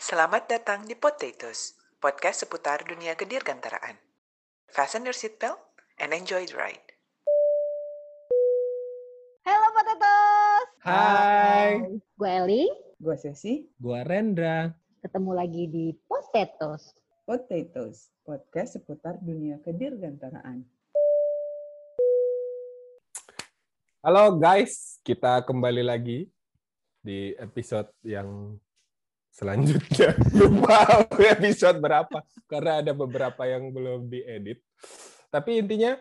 Selamat datang di Potatoes, podcast seputar dunia kedirgantaraan. Fasten your seatbelt and enjoy the ride. Halo Potatoes. Hai, Gue Eli, Gue Sesi, gua Rendra. ketemu lagi di Potatoes. Potatoes, podcast seputar dunia kedirgantaraan. Halo guys, kita kembali lagi di episode yang selanjutnya. Lupa episode berapa, karena ada beberapa yang belum diedit. Tapi intinya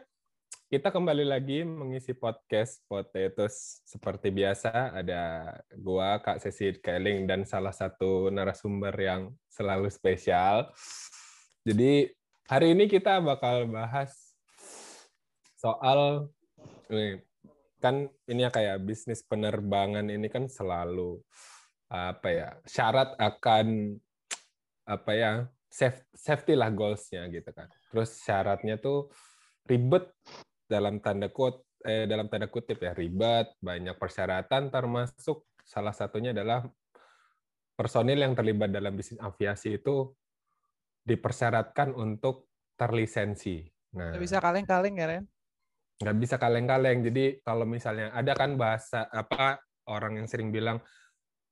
kita kembali lagi mengisi podcast Potatoes seperti biasa. Ada gua, Kak Sesi Keling, dan salah satu narasumber yang selalu spesial. Jadi hari ini kita bakal bahas soal nih, kan ini ya kayak bisnis penerbangan ini kan selalu apa ya syarat akan apa ya safe- safety lah goalsnya gitu kan terus syaratnya tuh ribet dalam tanda kut eh, dalam tanda kutip ya ribet banyak persyaratan termasuk salah satunya adalah personil yang terlibat dalam bisnis aviasi itu dipersyaratkan untuk terlisensi nah Nggak bisa kaleng-kaleng ya, Ren? nggak bisa kaleng-kaleng. Jadi kalau misalnya ada kan bahasa apa orang yang sering bilang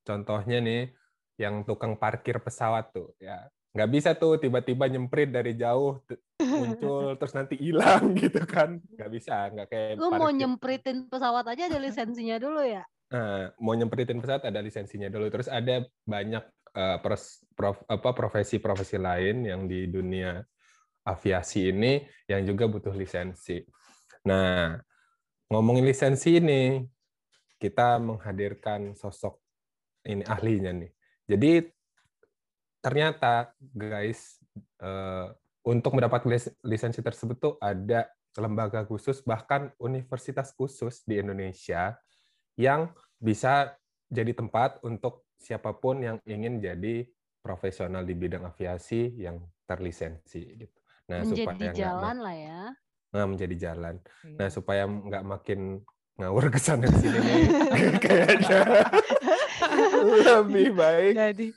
contohnya nih yang tukang parkir pesawat tuh ya nggak bisa tuh tiba-tiba nyemprit dari jauh muncul terus nanti hilang gitu kan nggak bisa nggak kayak Lu mau parkir. nyempritin pesawat aja ada lisensinya dulu ya? Nah, mau nyempritin pesawat ada lisensinya dulu. Terus ada banyak eh, pros- prof- apa profesi-profesi lain yang di dunia aviasi ini yang juga butuh lisensi. Nah, ngomongin lisensi ini, kita menghadirkan sosok ini ahlinya nih. Jadi ternyata guys eh, untuk mendapat lis- lisensi tersebut tuh ada lembaga khusus bahkan universitas khusus di Indonesia yang bisa jadi tempat untuk siapa pun yang ingin jadi profesional di bidang aviasi yang terlisensi gitu. Nah, supaya Menjadi nggak jalan lah ya. nah, menjadi jalan. Iya. Nah, supaya nggak makin ngawur ke sana sini kayaknya lebih baik Jadi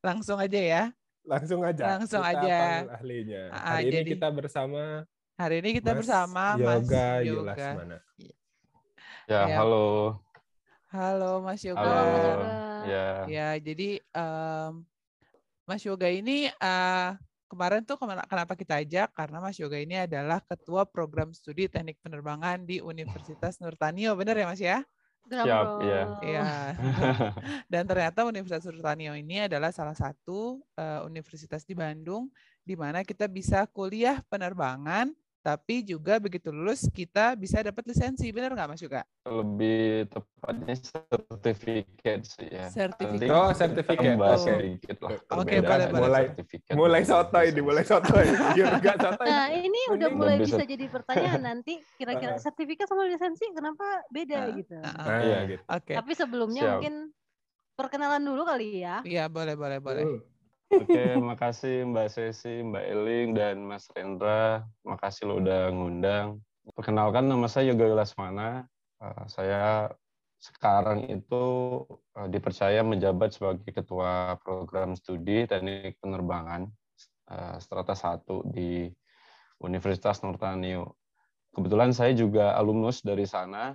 langsung aja ya. langsung aja. Langsung kita aja. ahlinya. Ah, Hari ini jadi- kita bersama Hari ini kita Mas bersama Yoga Mas Yoga. mana? Ya, Ya. halo. Halo Mas Yoga. Halo. Ya, Ya, jadi em, Mas Yoga ini eh, kemarin tuh kenapa kita ajak? Karena Mas Yoga ini adalah ketua program studi teknik penerbangan di Universitas Nurtanio, benar ya Mas ya? Drum Siap, iya. Iya. Dan ternyata Universitas Nurtanio ini adalah salah satu eh, universitas di Bandung di mana kita bisa kuliah penerbangan, tapi juga begitu lulus kita bisa dapat lisensi, benar nggak Mas Yoga? lebih tepatnya sertifikat sih ya. Sertifikat. Oh, sertifikat. Oke. sedikit lah. Oke, perbedaan boleh, boleh. Mulai- sertifikat Mulai sotoy nih, mulai sotoy. Yoga sotoy. Nah ini udah Mending mulai bisa jadi pertanyaan nanti kira-kira sertifikat sama lisensi kenapa beda gitu. ah, ah. Nah, Iya. gitu. Oke, Tapi sebelumnya Siap. mungkin perkenalan dulu kali ya. iya boleh boleh boleh. Uh, Oke, makasih Mbak Sesi, Mbak Eling, dan Mas Rendra. Makasih lo udah ngundang. Perkenalkan nama saya Yoga Yulasmana. Eh, Saya sekarang itu eh, dipercaya menjabat sebagai Ketua Program Studi Teknik Penerbangan eh, Strata 1 di Universitas Nurtanio. Kebetulan saya juga alumnus dari sana.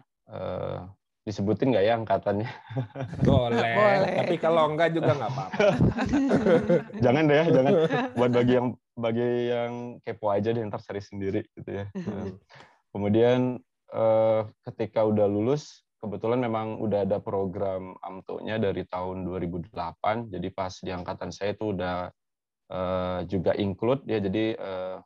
Disebutin nggak ya angkatannya? Boleh. Boleh. Tapi kalau enggak juga nggak apa-apa. jangan deh ya, jangan buat bagi yang bagi yang kepo aja deh ntar cari sendiri gitu ya. Nah, Kemudian eh, ketika udah lulus, kebetulan memang udah ada program AMTO-nya dari tahun 2008. Jadi pas di angkatan saya itu udah eh, juga include ya, jadi eh,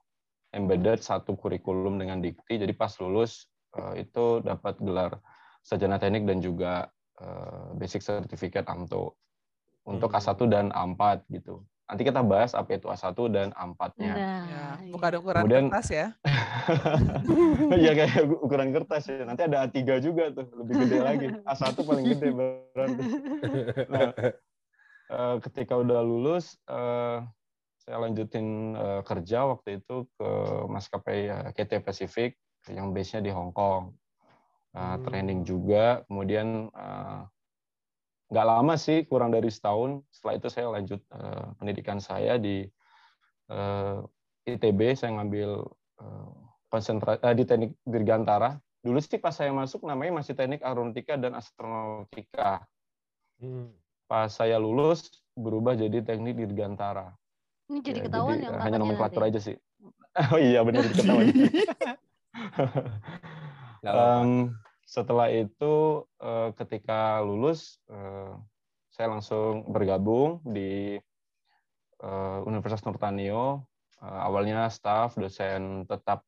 embedded satu kurikulum dengan dikti. Jadi pas lulus eh, itu dapat gelar sarjana teknik dan juga eh, basic certificate AMTO untuk Hmm. A1 dan A4 gitu. Nanti kita bahas apa itu A1 dan A4-nya. Nah, Ya, iya. bukan ukuran Kemudian- kertas ya. Iya kayak ukuran kertas ya. Nanti ada A3 juga tuh, lebih gede lagi. A1 paling gede berarti. Nah, eh, ketika udah lulus, eh, saya lanjutin eh, kerja waktu itu ke maskapai KT Pacific yang base-nya di Hong Kong. Eh, Hmm. Training juga, kemudian eh, nggak lama sih, kurang dari setahun. Setelah itu saya lanjut eh, pendidikan saya di eh, ITB. Saya ngambil konsentrasi di teknik dirgantara. Dulu sih pas saya masuk namanya masih teknik aeronautika dan astronautika. Hmm. Pas saya lulus berubah jadi teknik dirgantara. Ini jadi Ya, ketahuan jadi, yang eh, hanya nomenklatur aja sih. Oh iya benar ketahuan. Em, setelah itu eh, ketika lulus eh, saya langsung bergabung di eh, Universitas Nurtanio. Awalnya staf, dosen tetap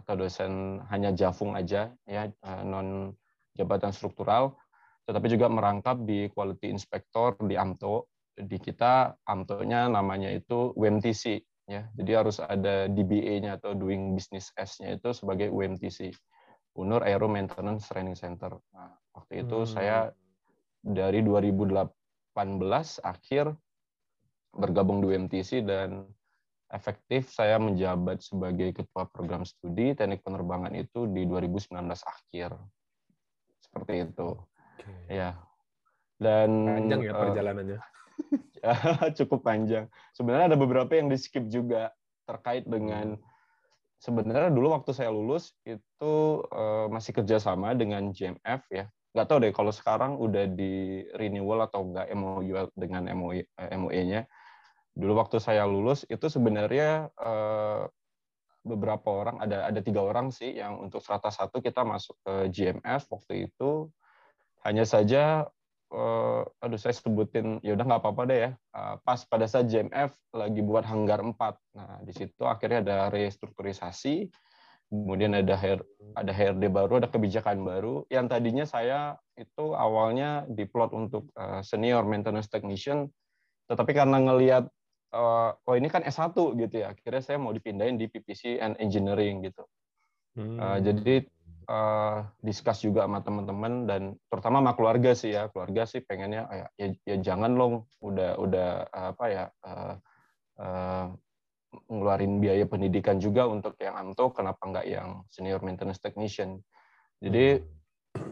atau dosen hanya jafung aja ya non jabatan struktural, tetapi juga merangkap di quality inspector di AMTO. Di kita AMTO-nya namanya itu UMTC ya. Jadi harus ada DBA-nya atau doing business as-nya itu sebagai UMTC. Unur Aero Maintenance Training Center. Nah, waktu itu Hmm. saya dari 2018 akhir bergabung di UMTC dan efektif saya menjabat sebagai ketua program studi teknik penerbangan itu di 2019 akhir. Seperti itu. Oke. Ya. Dan Panjang ya eh, perjalanannya. cukup panjang. Sebenarnya ada beberapa yang di skip juga terkait dengan sebenarnya dulu waktu saya lulus itu eh, masih kerjasama dengan GMF ya. Nggak tahu deh kalau sekarang udah di renewal atau enggak MOU dengan MOE, eh, MOE-nya. Dulu waktu saya lulus itu sebenarnya eh, beberapa orang ada ada tiga orang sih yang untuk strata satu kita masuk ke GMF waktu itu hanya saja eh, aduh saya sebutin ya udah nggak apa-apa deh ya. Eh, pas pada saat JMF lagi buat hanggar 4 nah di situ akhirnya ada restrukturisasi kemudian ada HR, ada HRD baru ada kebijakan baru. Yang tadinya saya itu awalnya diplot untuk eh, senior maintenance technician tetapi karena ngelihat eh, oh ini kan S1 gitu ya akhirnya saya mau dipindahin di PPC and engineering gitu. Hmm. Uh, jadi uh, discuss juga sama teman-teman dan terutama sama keluarga sih ya. Keluarga sih pengennya ya, ya, ya jangan loh udah udah uh, apa ya uh, uh, ngeluarin biaya pendidikan juga untuk yang AMTO kenapa nggak yang senior maintenance technician? Jadi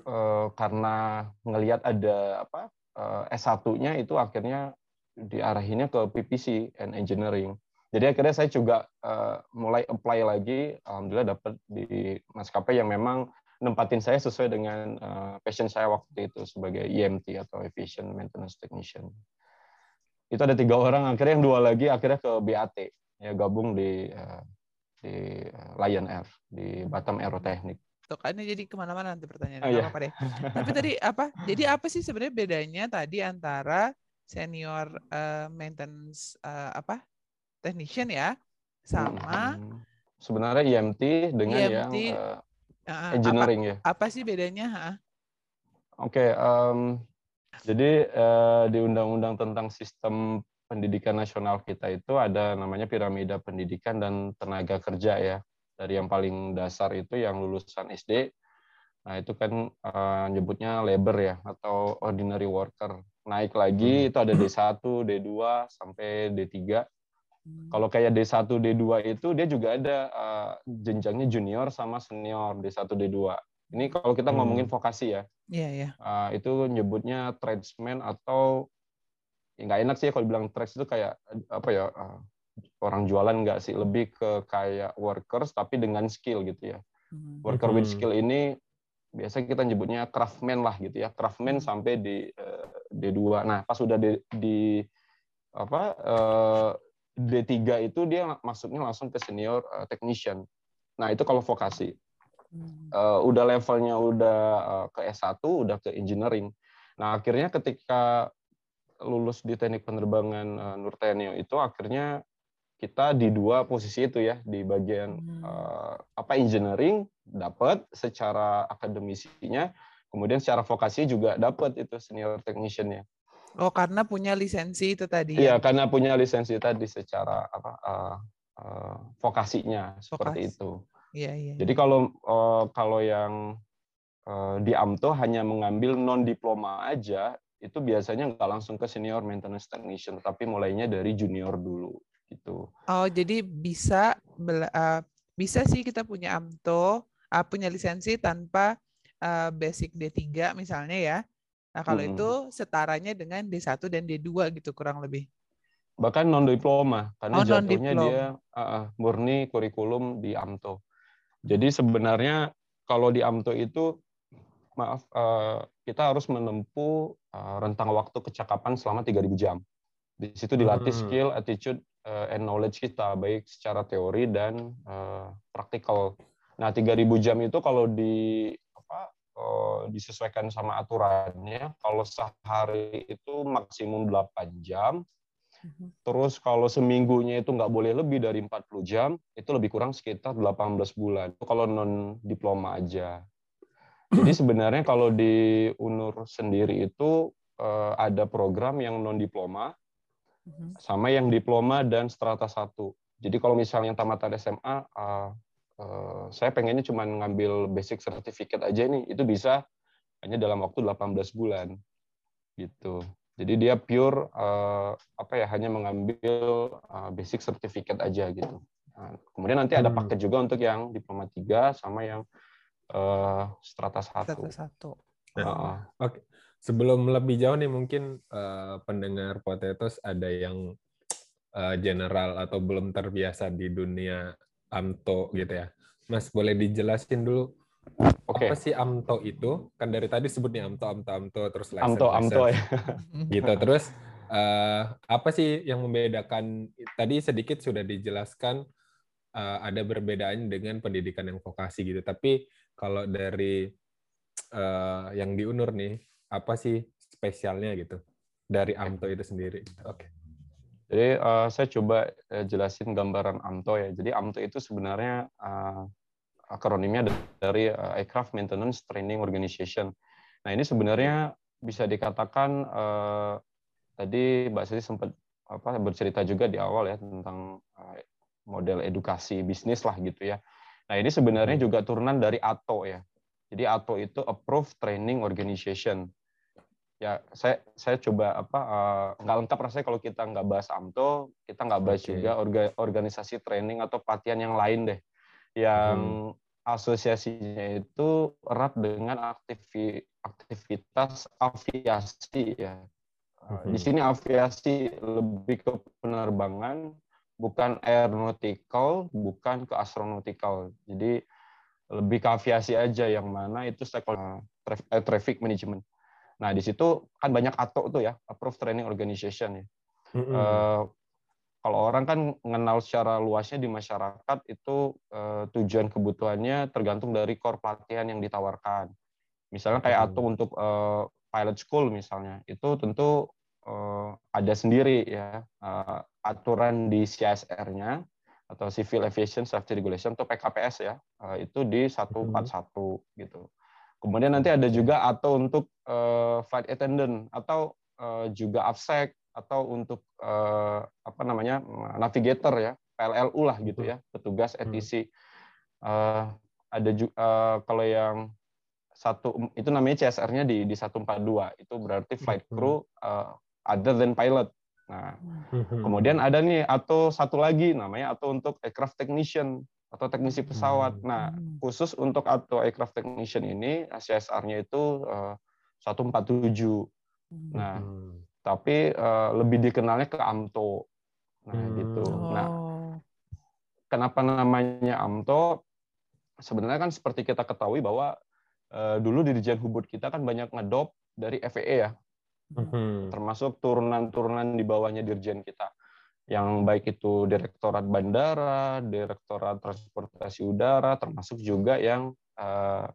uh, karena ngelihat ada apa uh, S1-nya itu akhirnya diarahinnya ke PPC and engineering jadi akhirnya saya juga uh, mulai apply lagi, alhamdulillah dapat di maskapai yang memang nempatin saya sesuai dengan uh, passion saya waktu itu sebagai EMT atau Aviation Maintenance Technician. Itu ada tiga orang, akhirnya yang dua lagi akhirnya ke BAT, ya gabung di uh, di Lion Air di Batam Aerotechnic. Tuh kan jadi ke mana-mana nanti pertanyaannya. Oh, iya. apa-apa deh. Tapi tadi apa? Jadi apa sih sebenarnya bedanya tadi antara senior eh, maintenance eh, apa technician ya sama Hmm. sebenarnya EMT dengan yang EMT, uh, eh, engineering ya. apa, apa sih bedanya? Ha? Oke, em, jadi eh, di Undang-Undang tentang Sistem Pendidikan Nasional kita itu ada namanya piramida pendidikan dan tenaga kerja ya. Dari yang paling dasar itu yang lulusan SD, nah itu kan eh, nyebutnya labor ya atau ordinary worker. Naik lagi itu ada D1, D2 sampai D3. Kalau kayak D1, D2 itu dia juga ada eh, jenjangnya junior sama senior D1, D2. Ini kalau kita Hmm. ngomongin vokasi ya. Iya ya. Uh, itu nyebutnya tradesman atau ya nggak enak sih ya kalau bilang trades itu kayak apa ya uh, orang jualan nggak sih lebih ke kayak workers tapi dengan skill gitu ya Hmm. worker with Mhm. skill ini biasa kita nyebutnya craftsman lah gitu ya craftsman Hmm. sampai di uh, D2 nah pas udah di, di apa uh, D3 itu dia masuknya langsung ke senior uh, technician nah itu kalau vokasi uh, udah levelnya udah uh, ke S1, udah ke engineering. Nah, akhirnya ketika lulus di teknik penerbangan uh, Nurtenio itu akhirnya kita di dua posisi itu ya, di bagian uh, apa engineering dapat secara akademisinya, kemudian secara vokasi juga dapat itu senior technician-nya. Oh karena punya lisensi itu tadi. Iya, ya? karena punya lisensi tadi secara apa uh, uh, vokasinya seperti Vokasi. itu. Iya iya. Jadi kalau eh, kalau yang eh, di AMTO hanya mengambil non diploma aja, itu biasanya nggak langsung ke senior maintenance technician, tapi mulainya dari junior dulu gitu. Oh, jadi bisa eh, bisa sih kita punya AMTO, ah, punya lisensi tanpa eh, basic D3 misalnya ya. Nah, kalau Mm-mm. itu setaranya dengan D1 dan D2 gitu kurang lebih. bahkan non diploma karena Oh, jatuhnya non-diploma. dia ah, murni kurikulum di AMTO. Jadi sebenarnya kalau di AMTO itu maaf eh, kita harus menempuh eh, rentang waktu kecakapan selama 3000 jam. Di situ dilatih Hmm. skill, attitude, eh, and knowledge kita baik secara teori dan eh, praktikal. Nah, 3000 jam itu kalau di eh, disesuaikan sama aturannya, kalau sehari itu maksimum 8 jam, Terus kalau seminggunya itu nggak boleh lebih dari 40 jam, itu lebih kurang sekitar 18 bulan. Itu kalau non diploma aja. Jadi sebenarnya kalau di UNUR sendiri itu eh, ada program yang non diploma sama yang diploma dan strata satu. Jadi kalau misalnya tamatan SMA, eh, saya pengennya cuma ngambil basic certificate aja nih, itu bisa hanya dalam waktu 18 bulan. Gitu. Jadi dia pure eh, apa ya hanya mengambil eh, basic certificate aja gitu. Nah, kemudian nanti ada Hmm. paket juga untuk yang diploma 3 sama yang eh, strata 1. Satu satu. Nah, Oke, sebelum lebih jauh nih mungkin eh, pendengar Potatoes ada yang eh, general atau belum terbiasa di dunia AMTO gitu ya. Mas boleh dijelasin dulu Oke. apa sih AMTO itu? Kan dari tadi sebutnya AMTO, AMTO, AMTO terus lesson, Amto Amto ya. gitu. Terus eh, apa sih yang membedakan? Tadi sedikit sudah dijelaskan eh, ada perbedaan dengan pendidikan yang vokasi gitu. Tapi kalau dari eh, yang di UNUR nih, apa sih spesialnya gitu dari AMTO itu sendiri? Oke. Jadi eh, saya coba eh, jelasin gambaran AMTO ya. Jadi AMTO itu sebenarnya eh, akronimnya dari eh, Aircraft Maintenance Training Organization. Nah ini sebenarnya bisa dikatakan eh, tadi Mbak Siti sempat apa bercerita juga di awal ya tentang eh, model edukasi bisnis lah gitu ya. Nah ini sebenarnya juga turunan dari ATO ya. Jadi ATO itu Approved Training Organization ya saya saya coba apa eh, nggak lengkap rasanya kalau kita nggak bahas AMTO kita nggak bahas Oke. juga orga- organisasi training atau pelatihan yang lain deh. Yang asosiasinya itu erat dengan aktivi- aktivitas aviasi ya. Eh, di sini aviasi lebih ke penerbangan bukan aeronautical bukan ke astronautical. Jadi lebih ke aviasi aja yang mana itu stakeholder eh, traffic management Nah, di situ kan banyak ATO tuh ya, Approved Training Organization ya. Mm-mm. Eh, kalau orang kan mengenal secara luasnya di masyarakat itu eh, tujuan kebutuhannya tergantung dari core pelatihan yang ditawarkan. Misalnya kayak Hmm. ATO untuk eh, pilot school misalnya, itu tentu eh, ada sendiri ya eh, aturan di CSR-nya atau Civil Aviation Safety Regulation atau PKPS ya, eh, itu di 141 gitu. Kemudian nanti ada juga atau untuk eh, flight attendant atau eh, juga AFSEC atau untuk eh, apa namanya navigator ya PLLU lah gitu ya petugas ATC. Eh, ada juga kalau yang satu itu namanya CSR-nya di di 142 itu berarti flight crew eh, other than pilot. Nah. Kemudian ada nih atau satu lagi namanya atau untuk aircraft technician atau teknisi pesawat. Nah, khusus untuk atau aircraft technician ini CSR-nya itu eh, 147. Nah, Hmm. tapi eh, lebih dikenalnya ke AMTO. Nah, Hmm. gitu. Nah, Oh. kenapa namanya AMTO? Sebenarnya kan seperti kita ketahui bahwa eh, dulu Dirjen Hubud kita kan banyak ngedop dari FAA ya, Mhm. termasuk turunan-turunan di bawahnya dirjen kita yang baik itu direktorat bandara, direktorat transportasi udara, termasuk juga yang eh,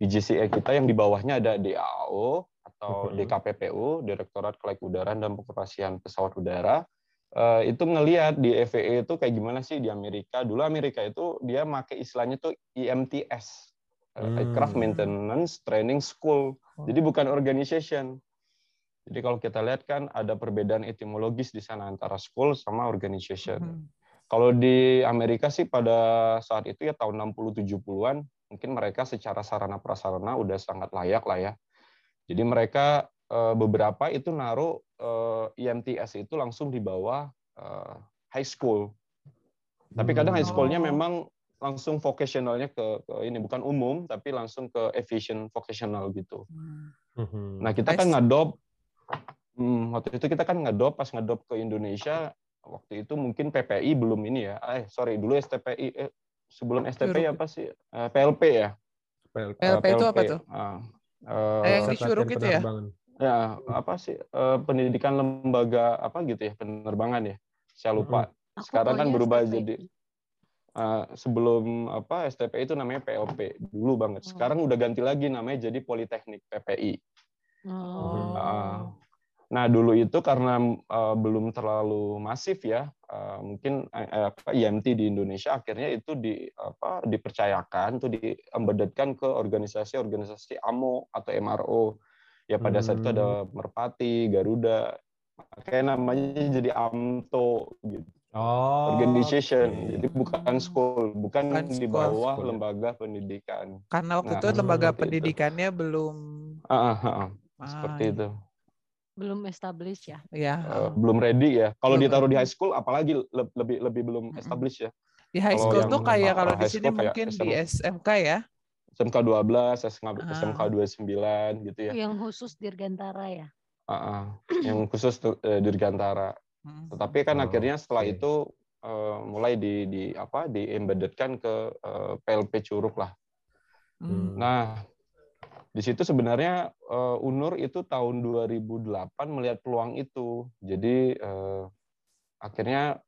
di JCE kita yang di bawahnya ada DAO atau Mhm. DKPPU, Direktorat Kelekudaran dan Pengoperasian Pesawat Udara. Eh, itu ngelihat di FAA itu kayak gimana sih di Amerika. Dulu Amerika itu dia pakai istilahnya tuh IMTS, eh, Aircraft Hmm. Maintenance Training School. Jadi bukan organization. Jadi kalau kita lihat kan ada perbedaan etimologis di sana antara school sama organization. Hmm. Kalau di Amerika sih pada saat itu ya tahun 60-70-an, mungkin mereka secara sarana prasarana udah sangat layak lah ya. Jadi mereka eh, beberapa itu naruh eh, IMTS itu langsung di bawah eh, high school. Tapi kadang high school-nya Oh. memang langsung vocationalnya ke, ke ini bukan umum tapi langsung ke aviation vocational gitu. Hmm. Mhm. Nah kita kan ngadop hmm, waktu itu kita kan ngadop pas ngadop ke Indonesia waktu itu mungkin PPI belum ini ya. Eh sorry dulu STPI eh, sebelum STPI Curug. apa sih Eh, PLP ya. PLP. PLP itu apa tuh? Ah, Eh, yang eh, di Curug itu ya? ya apa sih eh, pendidikan lembaga apa gitu ya penerbangan ya. Saya lupa. Aku Sekarang kan berubah STP. jadi eh, sebelum apa STPI itu namanya PLP dulu banget. Hmm. Sekarang udah ganti lagi namanya jadi Politeknik PPI. Oh. Ah. Nah, dulu itu karena uh, belum terlalu masif ya, uh, mungkin uh, apa, IMT di Indonesia akhirnya itu di apa dipercayakan tuh di embeddedkan ke organisasi-organisasi AMO atau MRO. Ya pada saat itu ada Merpati, Garuda, makanya namanya jadi AMTO gitu. Oh. Organization. oke. Jadi bukan school, bukan Bukan di bawah School, ya. lembaga pendidikan. Karena waktu Nah, itu lembaga itu. pendidikannya belum Ah, ah, ah, ah. ah, seperti itu. Belum established ya. Ya, Uh, belum ready ya. Kalau ditaruh di high school, apalagi le- lebih lebih belum established ya. di high school tuh kayak kalau di sini kayak mungkin di SM. SMK ya. SMK 12, SMK, Ah. SMK 29 gitu ya. Yang khusus Dirgantara ya. Ah, ah. Yang khusus tuh, eh, Dirgantara. Hmm. Tetapi kan Oh, akhirnya setelah oke. itu eh, mulai di, di apa di embeddedkan ke eh, PLP Curug lah. Hmm. Nah, di situ sebenarnya eh, UNUR itu tahun 2008 melihat peluang itu. Jadi eh, akhirnya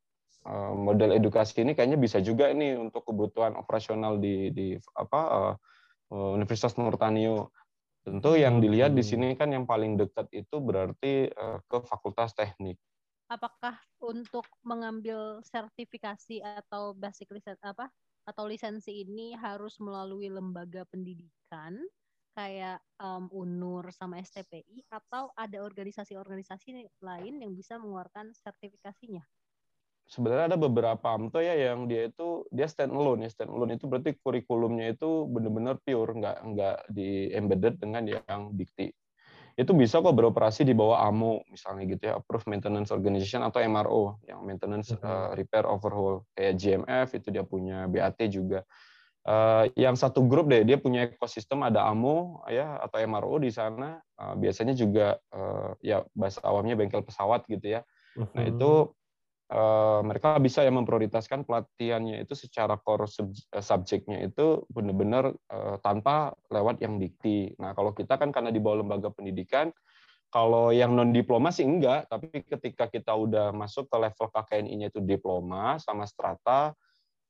eh, model edukasi ini kayaknya bisa juga nih untuk kebutuhan operasional di di apa eh, Universitas Nurtanio. Tentu yang dilihat di sini kan yang paling dekat itu berarti eh, ke Fakultas Teknik. Apakah untuk mengambil sertifikasi atau basic lisensi apa atau lisensi ini harus melalui lembaga pendidikan kayak em, UNUR sama STPI atau ada organisasi-organisasi lain yang bisa mengeluarkan sertifikasinya? sebenarnya ada beberapa AMTO ya yang dia itu dia stand alone ya. Stand alone itu berarti kurikulumnya itu benar-benar pure nggak nggak di embedded dengan yang dikti. Itu bisa kok beroperasi di bawah AMO misalnya gitu ya approved maintenance organization atau MRO yang maintenance uh, repair overhaul. Kayak GMF itu dia punya BAT juga Eh, yang satu grup deh dia punya ekosistem ada AMO ya atau MRO di sana Eh, biasanya juga eh, ya bahasa awamnya bengkel pesawat gitu ya Mhm. Nah itu eh, mereka bisa ya memprioritaskan pelatihannya itu secara core sub- subjeknya itu benar-benar eh, tanpa lewat yang dikti. Nah kalau kita kan karena di bawah lembaga pendidikan, kalau yang non diploma sih enggak, tapi ketika kita udah masuk ke level KKNI-nya itu diploma sama strata,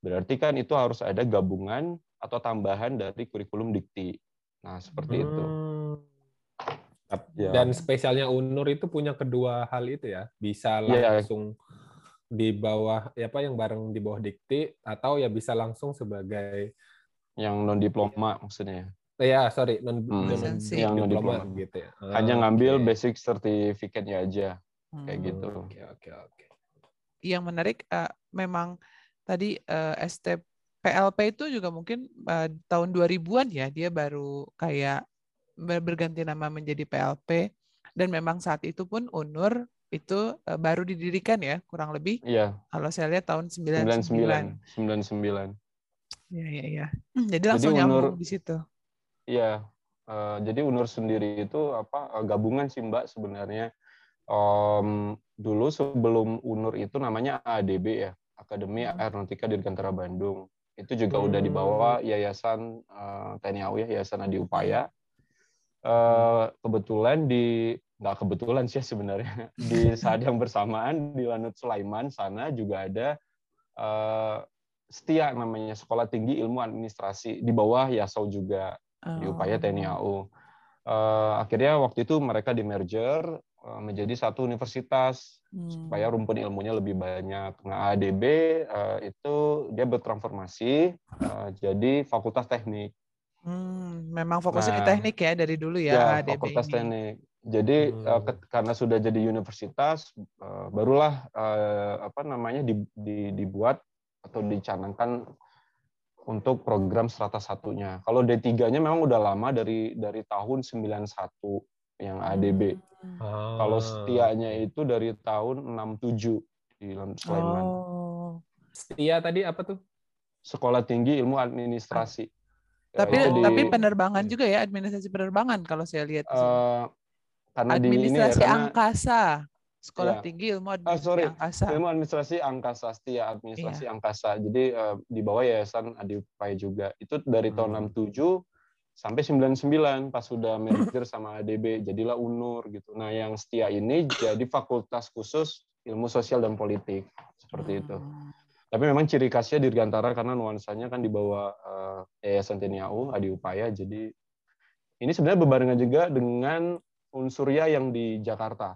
berarti kan itu harus ada gabungan atau tambahan dari kurikulum dikti. Nah seperti itu. Hmm. Ya. Dan spesialnya UNUR itu punya kedua hal itu ya, bisa Iya. langsung di bawah ya apa yang bareng di bawah dikti atau ya bisa langsung sebagai Yang non diploma maksudnya. ya sorry non, Hmm, non. Yang non diploma diploma. gitu ya. Hanya Ah, ngambil oke. basic certificate-nya aja. kayak Hmm. gitu. Oke oke oke. Yang menarik eh, memang tadi eh, ST PLP itu juga mungkin eh, tahun 2000-an ya dia baru kayak ber- berganti nama menjadi PLP dan memang saat itu pun UNUR itu eh, baru didirikan ya kurang lebih Iya, kalau saya lihat tahun 99. 99. 99. Iya iya iya. Hmm, Jadi langsung Unur- nyambung di situ. Iya. eh, jadi UNUR sendiri itu apa eh, gabungan sih Mbak sebenarnya. Om, dulu sebelum UNUR itu namanya ADB ya, Akademi. Aeronautika Dirgantara Bandung. Itu juga udah Hmm. dibawa Yayasan eh, TNI AU ya, Yayasan Adi Upaya. Eh, kebetulan di nggak kebetulan sih sebenarnya di saat yang bersamaan di Lanut Sulaiman sana juga ada eh, STIA namanya Sekolah Tinggi Ilmu Administrasi di bawah Yasau juga di upaya TNI AU. Eh, akhirnya waktu itu mereka di merger menjadi satu universitas Hmm. supaya rumpun ilmunya lebih banyak. Nah ADB eh, itu dia bertransformasi eh, jadi Fakultas Teknik. Hmm, memang fokusnya di Nah, teknik ya dari dulu ya, Ya, ADB Fakultas ini. Teknik. Jadi Hmm. eh, ke- karena sudah jadi universitas, eh, barulah eh, apa namanya di- di- dibuat atau dicanangkan untuk program strata satunya. Kalau D3-nya memang udah lama dari dari tahun 91 yang ADB. Hmm. Ah, Kalau setianya itu dari tahun 67 di Sulaiman. Oh. setia tadi apa tuh? Sekolah Tinggi Ilmu Administrasi. Ya, Tapi tapi penerbangan juga ya administrasi penerbangan kalau saya lihat. eh, karena di ini ya, administrasi karena angkasa. Sekolah Ya. tinggi ilmu Ah, administrasi sorry. angkasa. ilmu administrasi angkasa Setia administrasi Iya. angkasa. Jadi eh, di bawah Yayasan Adi Upaya juga. Itu dari tahun Hmm. 67 sampai 99 pas sudah merger sama ADB jadilah UNUR gitu. Nah, yang Setia ini jadi fakultas khusus ilmu sosial dan politik seperti itu. Hmm. Tapi memang ciri khasnya Dirgantara karena nuansanya kan di bawah eh, Yayasan TNI AU Adi Upaya. Jadi ini sebenarnya berbarengan juga dengan Unsurya yang di Jakarta.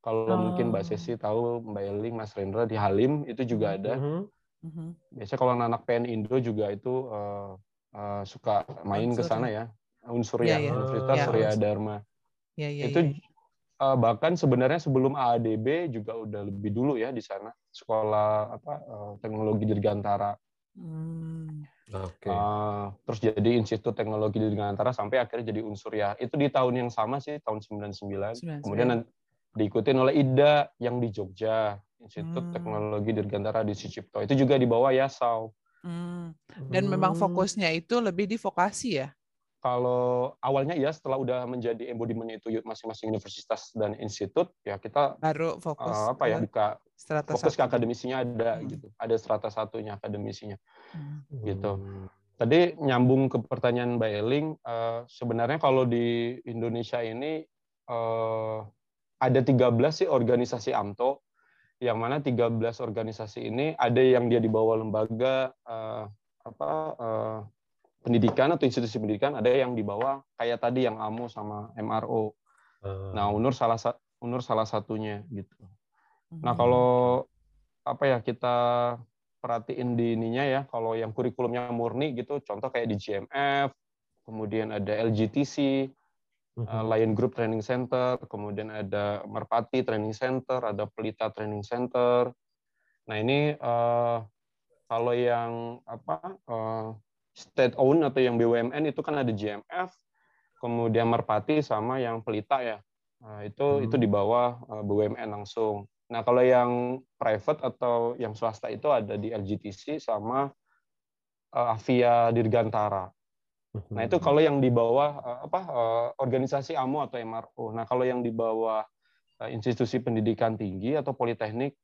Kalau Oh. mungkin Mbak Sesi tahu, Mbak Eling, Mas Rendra di Halim itu juga ada. Mhm. Mhm. Biasanya kalau anak PN Indo juga itu eh, eh, suka main ke Unsur sana ya. Unsurya, Iya, iya. Universitas Iya, Surya unsur. Dharma. Ya, ya, itu ya. eh, bahkan sebenarnya sebelum AADB juga udah lebih dulu ya di sana sekolah apa eh, teknologi Dirgantara. Hmm. Oke. Eh, terus jadi Institut Teknologi Dirgantara sampai akhirnya jadi Unsurya. Itu di tahun yang sama sih, tahun 99. 99. Kemudian nanti diikutin oleh IDA yang di Jogja, Institut Hmm. Teknologi Dirgantara di Sucipto. Itu juga di bawah Yasau. Hmm. Dan memang Hmm. fokusnya itu lebih di vokasi ya. Kalau awalnya ya setelah udah menjadi embodiment itu masing-masing universitas dan institut, ya kita Baru fokus eh, apa ya ke buka strata fokus ke satu. akademisinya ada Hmm. gitu. Ada strata satunya akademisinya. Hmm. gitu. Tadi nyambung ke pertanyaan Mbak Eling, eh, sebenarnya kalau di Indonesia ini eh, ada 13 sih organisasi AMTO, yang mana 13 organisasi ini ada yang dia di bawah lembaga eh, apa eh, pendidikan atau institusi pendidikan, ada yang di bawah kayak tadi yang AMO sama MRO. Ah. Nah, UNUR salah sa- UNUR salah satunya gitu. Nah, Hmm. kalau apa ya kita perhatiin di ininya ya, kalau yang kurikulumnya murni gitu, contoh kayak di GMF, kemudian ada LGTC, uh, Lion Group Training Center, kemudian ada Merpati Training Center, ada Pelita Training Center. Nah ini uh, kalau yang apa uh, state owned atau yang BUMN itu kan ada GMF, kemudian Merpati sama yang Pelita ya. Nah, itu Hmm. itu di bawah BUMN langsung. Nah kalau yang private atau yang swasta itu ada di LGTC sama uh, Avia Dirgantara. Nah itu kalau yang di bawah eh, apa eh, organisasi AMO atau MRO. Nah kalau yang di bawah eh, institusi pendidikan tinggi atau politeknik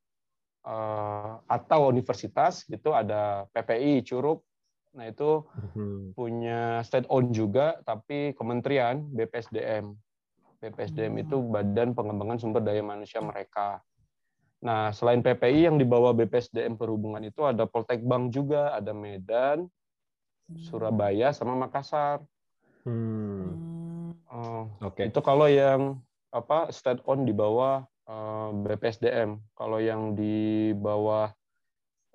atau universitas gitu ada PPI Curug. Nah itu Mhm. punya state owned juga tapi kementerian BPSDM. BPSDM Hmm. itu Badan Pengembangan Sumber Daya Manusia mereka. Nah, selain PPI yang di bawah BPSDM Perhubungan itu ada Poltekbang juga, ada Medan, Surabaya sama Makassar. Hmm. Hmm. Oh, Oke. Itu kalau yang apa state on di bawah eh, BPSDM. Kalau yang di bawah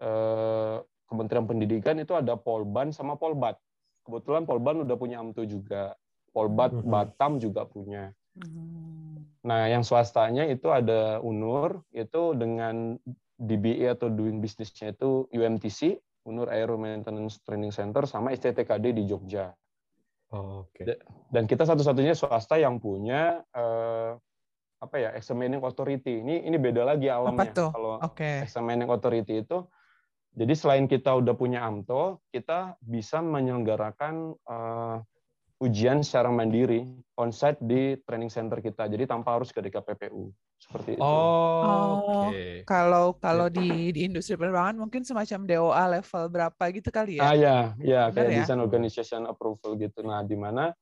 eh, Kementerian Pendidikan itu ada Polban sama Polbat. Kebetulan Polban udah punya AMTO juga. Polbat Mhm. Batam juga punya. Hmm. Nah, yang swastanya itu ada UNUR, itu dengan DBE atau doing business-nya itu UMTC, UNUR Aero Maintenance Training Center, sama STTKD di Jogja. Oh, Oke. Da- Dan kita satu-satunya swasta yang punya eh, apa ya examining authority. Ini ini beda lagi alamnya. tuh? Kalau Oke. examining authority itu, jadi selain kita udah punya AMTO, kita bisa menyelenggarakan eh, ujian secara mandiri onsite di training center kita. Jadi tanpa harus ke DKPPU seperti itu. Oh, oke. Kalau kalau di di industri penerbangan mungkin semacam DOA level berapa gitu kali ya? Ah ya, ya Benar kayak ya? design organization approval gitu. Nah, di mana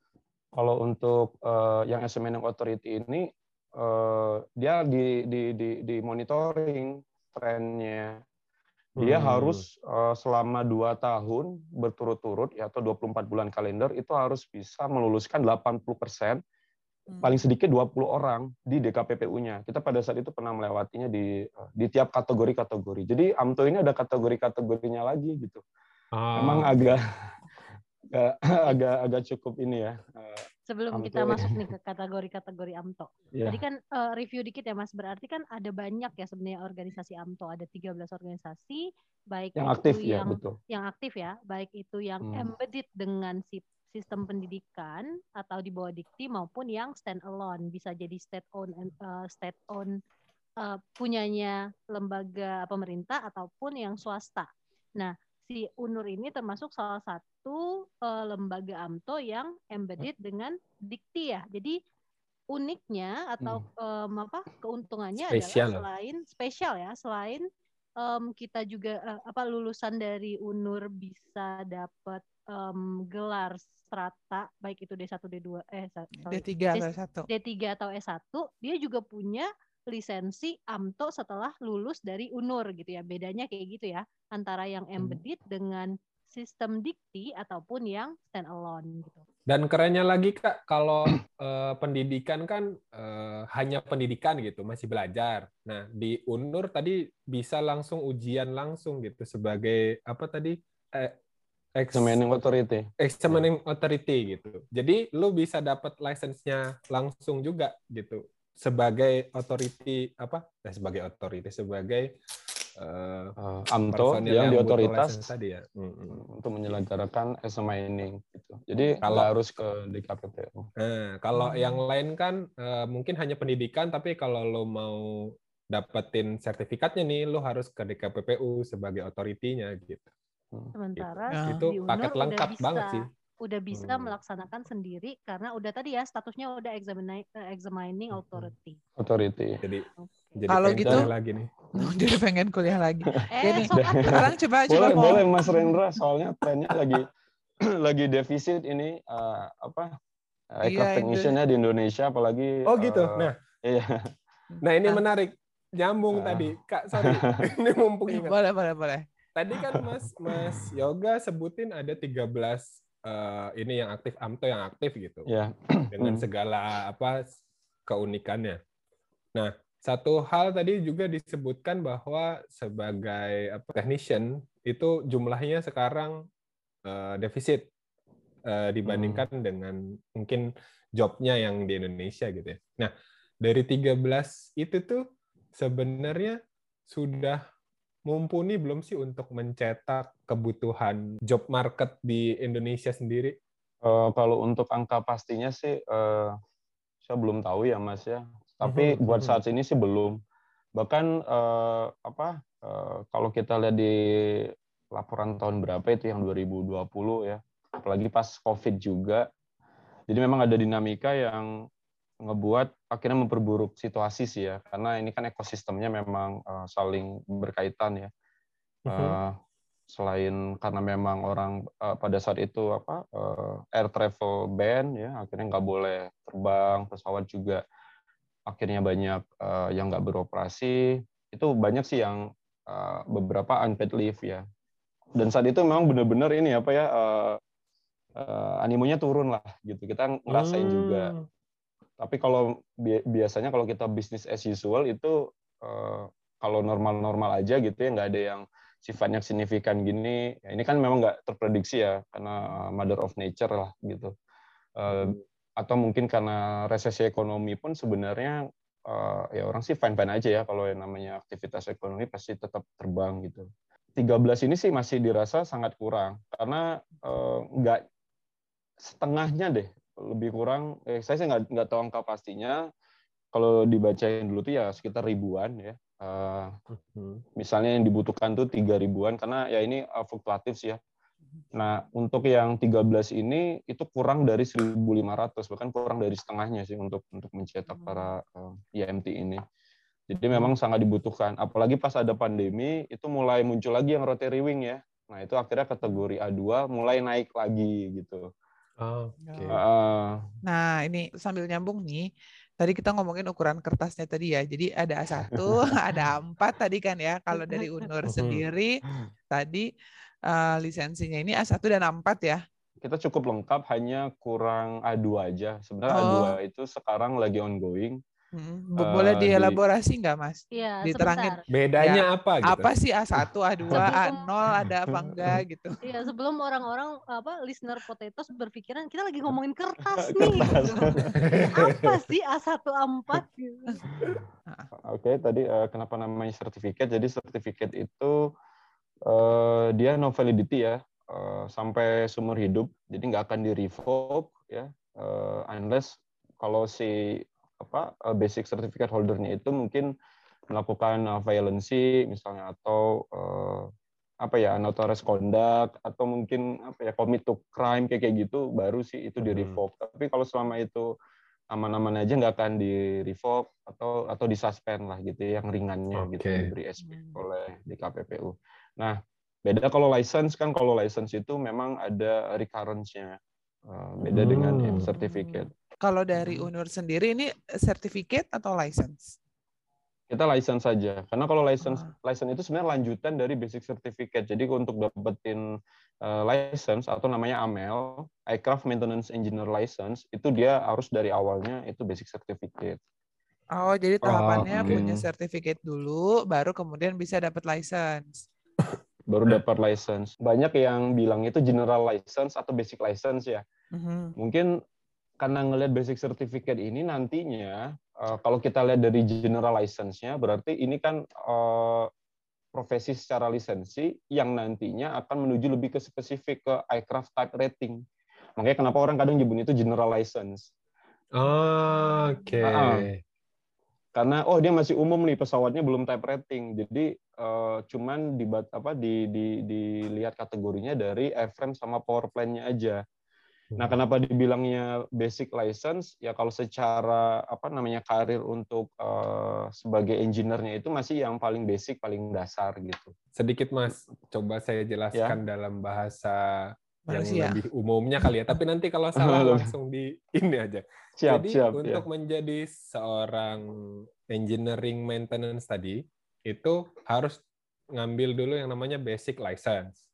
kalau untuk eh, yang examining authority ini eh, dia di di di di monitoring trennya. Dia Hmm. harus eh, selama dua tahun berturut-turut ya atau 24 bulan kalender itu harus bisa meluluskan 80% Hmm. Paling sedikit 20 orang di DKPPU-nya. Kita pada saat itu pernah melewatinya di eh, di tiap kategori-kategori. Jadi AMTO ini ada kategori-kategorinya lagi gitu. Ah, Emang agak agak agak agak cukup ini ya. Eh, Sebelum Amto kita ya. masuk nih ke kategori-kategori AMTO. ya. Tadi kan eh, review dikit ya Mas, berarti kan ada banyak ya sebenarnya organisasi AMTO, ada 13 organisasi, baik yang itu aktif ya yang betul. yang aktif ya, baik itu yang Hmm. embedded dengan si sistem pendidikan atau di bawah dikti maupun yang stand alone bisa jadi state own eh, state own eh, punyanya lembaga pemerintah ataupun yang swasta. Nah, si UNUR ini termasuk salah satu uh, lembaga AMTO yang embedded dengan Dikti ya. Jadi uniknya atau hmm. um, apa keuntungannya spesial. adalah selain spesial ya, selain um, kita juga uh, apa lulusan dari UNUR bisa dapat um, gelar strata baik itu D1 D2 eh sorry, D3 atau S1. D3 atau S1 dia juga punya lisensi AMTO setelah lulus dari UNUR gitu ya. Bedanya kayak gitu ya antara yang hmm. embedded hmm. dengan sistem dikti ataupun yang stand alone gitu. Dan kerennya lagi Kak, kalau eh, pendidikan kan eh, hanya pendidikan gitu, masih belajar. Nah, di UNUR tadi bisa langsung ujian langsung gitu sebagai apa tadi? Eh, examining authority. Examining authority gitu. Jadi lu bisa dapat license-nya langsung juga gitu sebagai authority apa? Eh, sebagai authority sebagai uh, uh, AMTO yang, yang di otoritas tadi ya hmm. untuk menyelenggarakan mining gitu. Jadi kalau harus ke DKPPU. Nah, kalau hmm. yang lain kan uh, mungkin hanya pendidikan tapi kalau lo mau dapetin sertifikatnya nih lo harus ke DKPPU sebagai otoritinya gitu. Hmm. Sementara gitu. itu paket lengkap banget sih udah bisa hmm. melaksanakan sendiri karena udah tadi ya statusnya udah examining, examining authority. Authority. Jadi jadi kalau gitu lagi nih. jadi pengen kuliah lagi. eh, Jadi, sekarang coba boleh, coba boleh Mas Rendra soalnya trennya lagi lagi defisit ini uh, apa uh, iya, technician-nya di Indonesia apalagi Oh gitu. Uh, nah. Iya. Nah, ini nah. menarik. Nyambung uh. tadi. Kak, sorry. ini mumpung ingat. Boleh, boleh, boleh. Tadi kan Mas Mas Yoga sebutin ada 13 uh, ini yang aktif AMTO yang aktif gitu. Ya. Dengan hmm. segala apa keunikannya. Nah, satu hal tadi juga disebutkan bahwa sebagai apa, technician itu jumlahnya sekarang uh, defisit uh, dibandingkan hmm. dengan mungkin jobnya yang di Indonesia gitu ya. Nah, dari 13 itu tuh sebenarnya sudah mumpuni belum sih untuk mencetak kebutuhan job market di Indonesia sendiri? Uh, kalau untuk angka pastinya sih uh, saya belum tahu ya Mas ya. Tapi uh-huh. buat saat ini sih belum. Bahkan uh, apa uh, kalau kita lihat di laporan tahun berapa itu yang 2020 ya. Apalagi pas Covid juga. Jadi memang ada dinamika yang ngebuat akhirnya memperburuk situasi sih ya. Karena ini kan ekosistemnya memang uh, saling berkaitan ya. Uh, selain karena memang orang uh, pada saat itu apa uh, air travel ban ya akhirnya nggak boleh terbang pesawat juga akhirnya banyak uh, yang nggak beroperasi. Itu banyak sih yang uh, beberapa unpaid leave ya. Dan saat itu memang benar-benar ini apa ya uh, uh, animonya turun lah gitu. Kita ngerasain hmm. juga tapi kalau bi biasanya kalau kita bisnis as usual itu uh, kalau normal-normal aja gitu ya nggak ada yang sifatnya signifikan gini. Ya ini kan memang nggak terprediksi ya karena mother of nature lah gitu. Uh, atau mungkin karena resesi ekonomi pun sebenarnya uh, ya orang sih fine-fine aja ya kalau yang namanya aktivitas ekonomi pasti tetap terbang gitu. 13 ini sih masih dirasa sangat kurang karena nggak setengahnya deh lebih kurang eh, saya sih nggak nggak tahu angka pastinya. Kalau dibacain dulu tuh ya sekitar ribuan ya. Uh, misalnya yang dibutuhkan tuh tiga ribuan karena ya ini uh, fluktuatif sih ya. Nah untuk yang 13 ini itu kurang dari 1.500 bahkan kurang dari setengahnya sih untuk untuk mencetak hmm. para uh, IMT ini. Jadi memang sangat dibutuhkan. Apalagi pas ada pandemi itu mulai muncul lagi yang rotary wing ya. Nah itu akhirnya kategori A2 mulai naik lagi gitu Oh, okay. uh, nah, ini sambil nyambung nih. Tadi kita ngomongin ukuran kertasnya tadi ya. Jadi ada A1, ada A4 tadi kan ya. Kalau dari UNUR sendiri tadi uh, lisensinya ini A1 dan A4 ya. Kita cukup lengkap, hanya kurang A2 aja. Sebenarnya oh. A2 itu sekarang lagi ongoing. Hmm. Boleh uh, dielaborasi nggak, Mas? Iya, Diterangin. Sebentar. Bedanya ya, apa gitu? Apa sih A1, A2, A0 ada apa enggak gitu. Iya, sebelum orang-orang apa listener potatoes berpikiran kita lagi ngomongin kertas nih. Gitu. apa sih A1, A4 gitu. Oke, okay, tadi uh, kenapa namanya sertifikat? Jadi sertifikat itu uh, dia no validity ya. Uh, sampai seumur hidup, jadi nggak akan di revoke ya, uh, unless kalau si apa uh, basic certificate holdernya itu mungkin melakukan uh, violency misalnya atau uh, apa ya notorious conduct atau mungkin apa ya commit to crime kayak kayak gitu baru sih itu di Hmm. revoke. Tapi kalau selama itu aman-aman aja nggak akan di revoke atau atau di suspend lah gitu ya, yang ringannya gitu Oke. diberi SP Hmm. oleh di KPPU. Nah beda kalau license kan kalau license itu memang ada recurrence-nya Eh, beda dengan Hmm. certificate. Kalau dari Hmm. UNUR sendiri ini certificate atau license? Kita license saja. Karena kalau license Ah. license itu sebenarnya lanjutan dari basic certificate. Jadi untuk dapetin uh, license atau namanya AML, Aircraft Maintenance Engineer License, itu dia harus dari awalnya itu basic certificate. Oh, jadi tahapannya oke. punya certificate dulu, baru kemudian bisa dapat license. Baru dapat license. Banyak yang bilang itu general license atau basic license ya. Mhm. Mungkin karena ngelihat basic certificate ini nantinya uh, kalau kita lihat dari general license-nya berarti ini kan uh, profesi secara lisensi yang nantinya akan menuju lebih ke spesifik ke aircraft type rating. Makanya kenapa orang kadang nyebut itu general license. Oke. Ah, Karena oh dia masih umum nih pesawatnya belum type rating. Jadi uh, cuman di apa di, di dilihat kategorinya dari airframe sama power plan-nya aja. Nah, kenapa dibilangnya basic license? Ya kalau secara apa namanya karir untuk uh, sebagai engineer-nya itu masih yang paling basic, paling dasar gitu. Sedikit Mas, coba saya jelaskan Ya. dalam bahasa yang Manusia. lebih umumnya kali ya. Tapi nanti kalau salah langsung di ini aja. Siap, Jadi siap. untuk ya. menjadi seorang engineering maintenance tadi itu harus ngambil dulu yang namanya basic license.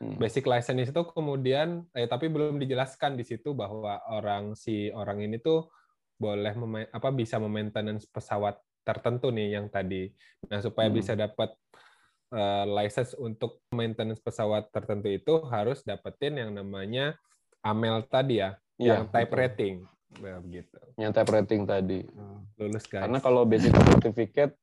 Hmm. Basic license itu kemudian eh tapi belum dijelaskan di situ bahwa orang si orang ini tuh boleh mema- apa bisa memaintenance pesawat tertentu nih yang tadi. Nah, supaya Hmm. bisa dapat eh, license untuk maintenance pesawat tertentu itu harus dapetin yang namanya AMEL tadi ya, Iya, yang type betul. rating. Nah, begitu. Yang type rating tadi. Lulus guys. Karena kalau basic certificate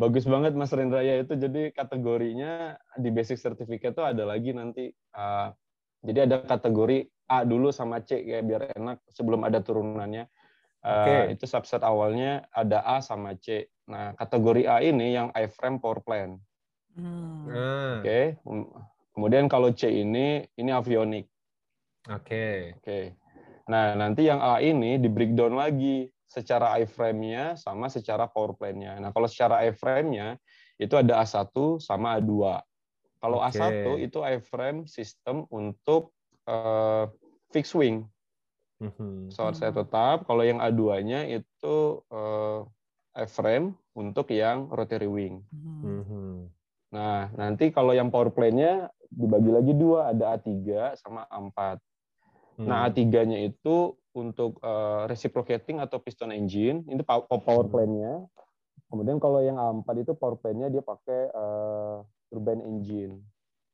bagus banget Mas Rendra ya itu jadi kategorinya di basic certificate tuh ada lagi nanti uh, jadi ada kategori A dulu sama C kayak biar enak sebelum ada turunannya. Uh, Oke. Itu subset awalnya ada A sama C. Nah, kategori A ini yang iframe power plan. Hmm. Ah, Oke. Kem- Kemudian kalau C ini ini avionik. Oke. Oke. Nah, nanti yang A ini di breakdown lagi secara iframe-nya sama secara power plan-nya. Nah, kalau secara iframe-nya itu ada A1 sama A2. Kalau Oke. A1 itu iframe sistem untuk eh, fixed wing, Mhm. pesawat saya Hmm. tetap. Kalau yang A2-nya itu eh, iframe untuk yang rotary wing. Mhm. Mhm. Nah, nanti kalau yang power plan-nya dibagi lagi dua, ada A3 sama A4. Nah, Hmm. A3-nya itu untuk eh, reciprocating atau piston engine, itu pow- power Hmm. plan-nya. Kemudian kalau yang A4 itu power plan-nya dia pakai eh, turbine engine.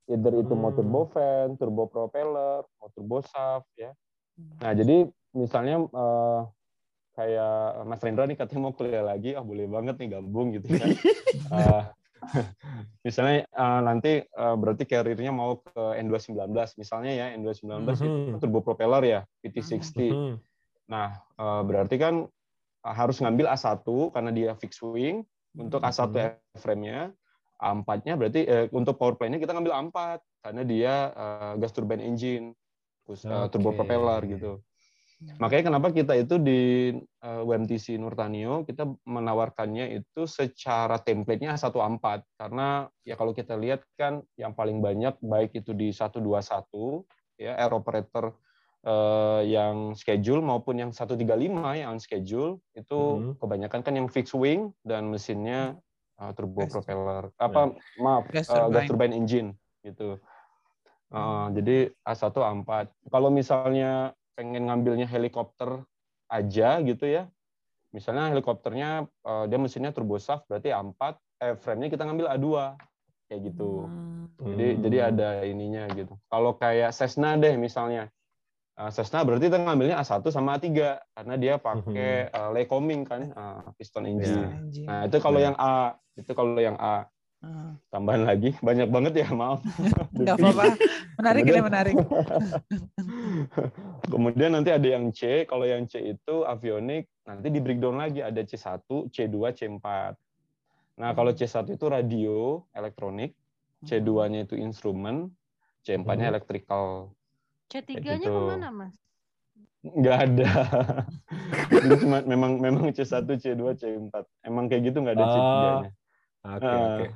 Either itu Hmm. turbofan, turbo propeller, mau turbo shaft ya. Hmm. Nah, jadi misalnya eh, kayak Mas Rendra nih katanya mau kuliah lagi, ah boleh banget nih gabung gitu kan. Eh, misalnya eh, nanti eh, berarti karirnya mau ke N219 misalnya ya N219 itu Mhm. turbo propeller ya PT60. Mhm. Nah, eh, berarti kan harus ngambil A1 karena dia fixed wing untuk A1 Mhm. frame-nya. A4-nya berarti eh, untuk power plane-nya kita ngambil A4 karena dia eh, gas turbine engine, terus, eh, turbo Oke. propeller gitu. Makanya kenapa kita itu di eh, UMTC Nurtanio kita menawarkannya itu secara template-nya 1A4 karena ya kalau kita lihat kan yang paling banyak baik itu di 121 ya air operator eh, yang schedule maupun yang 135 yang on schedule itu Mhm. kebanyakan kan yang fixed wing dan mesinnya eh, turbo Gas- propeller apa maaf Gas eh, gas turbine. turbine engine gitu. Eh, jadi A1 A4. Kalau misalnya pengen ngambilnya helikopter aja gitu ya. Misalnya helikopternya eh, dia mesinnya turbo shaft berarti A4, eh frame-nya kita ngambil A2 kayak gitu. Hmm. Jadi Hmm. jadi ada ininya gitu. Kalau kayak Cessna deh misalnya. Eh, Cessna berarti kita ngambilnya A1 sama A3 karena dia pakai eh, Lycoming kan, eh, piston engine. Engine. Nah, itu kalau Nah. yang A, itu kalau yang A. Ah. Tambahan lagi, banyak banget ya, maaf. Nggak apa-apa. Menarik ini menarik. Kemudian nanti ada yang C, kalau yang C itu avionik nanti di breakdown lagi ada C1, C2, C4. Nah, kalau C1 itu radio, elektronik, C2-nya itu instrumen, C4-nya Hmm. electrical. C3-nya gitu. ke mana, Mas? Nggak ada. Jadi cuma memang memang C1, C2, C4. Emang kayak gitu nggak ada Oh, C3-nya. Oke, Ah. oke.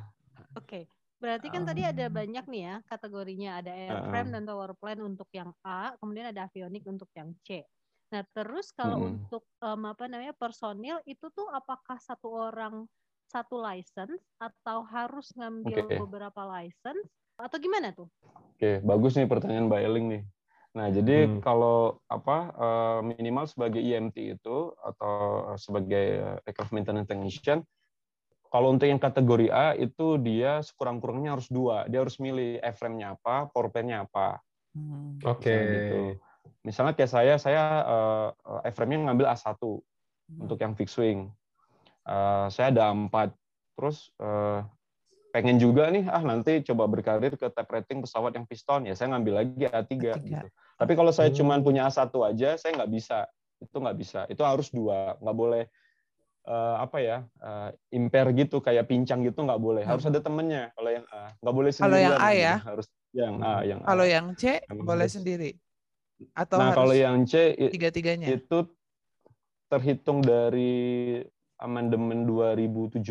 Oke. Berarti kan tadi ada banyak nih ya kategorinya. Ada airframe Ah. dan tower plane untuk yang A, kemudian ada avionik untuk yang C. Nah, terus kalau Mm-mm. untuk em, apa namanya personil itu tuh apakah satu orang satu license atau harus ngambil Oke. beberapa license atau gimana tuh? Oke, bagus nih pertanyaan Mbak Eling nih. Nah, jadi Hmm. kalau apa eh, minimal sebagai EMT itu atau sebagai eh, aircraft maintenance technician, kalau untuk yang kategori A itu dia sekurang-kurangnya harus dua. Dia harus milih airframe-nya apa, power plane-nya apa. Hmm. Oke. Misalnya gitu. Misalnya kayak saya, saya eh, airframe-nya ngambil A1 untuk yang fixed wing. Eh, saya ada empat. Terus eh, pengen juga nih, ah nanti coba berkarir ke type rating pesawat yang piston. Ya saya ngambil lagi A3. A3. Gitu. Tapi kalau saya Hmm. cuma punya A1 aja, saya nggak bisa. Itu nggak bisa. Itu harus dua. Nggak boleh eh, apa ya, eh, impair gitu, kayak pincang gitu nggak boleh. Harus ada temennya kalau yang A. Nggak boleh Kalau yang. A ya? Harus yang A. Yang A. Kalau yang C Emang boleh harus. sendiri. Atau nah, harus kalau yang C i- tiga-tiganya? itu terhitung dari amandemen 2017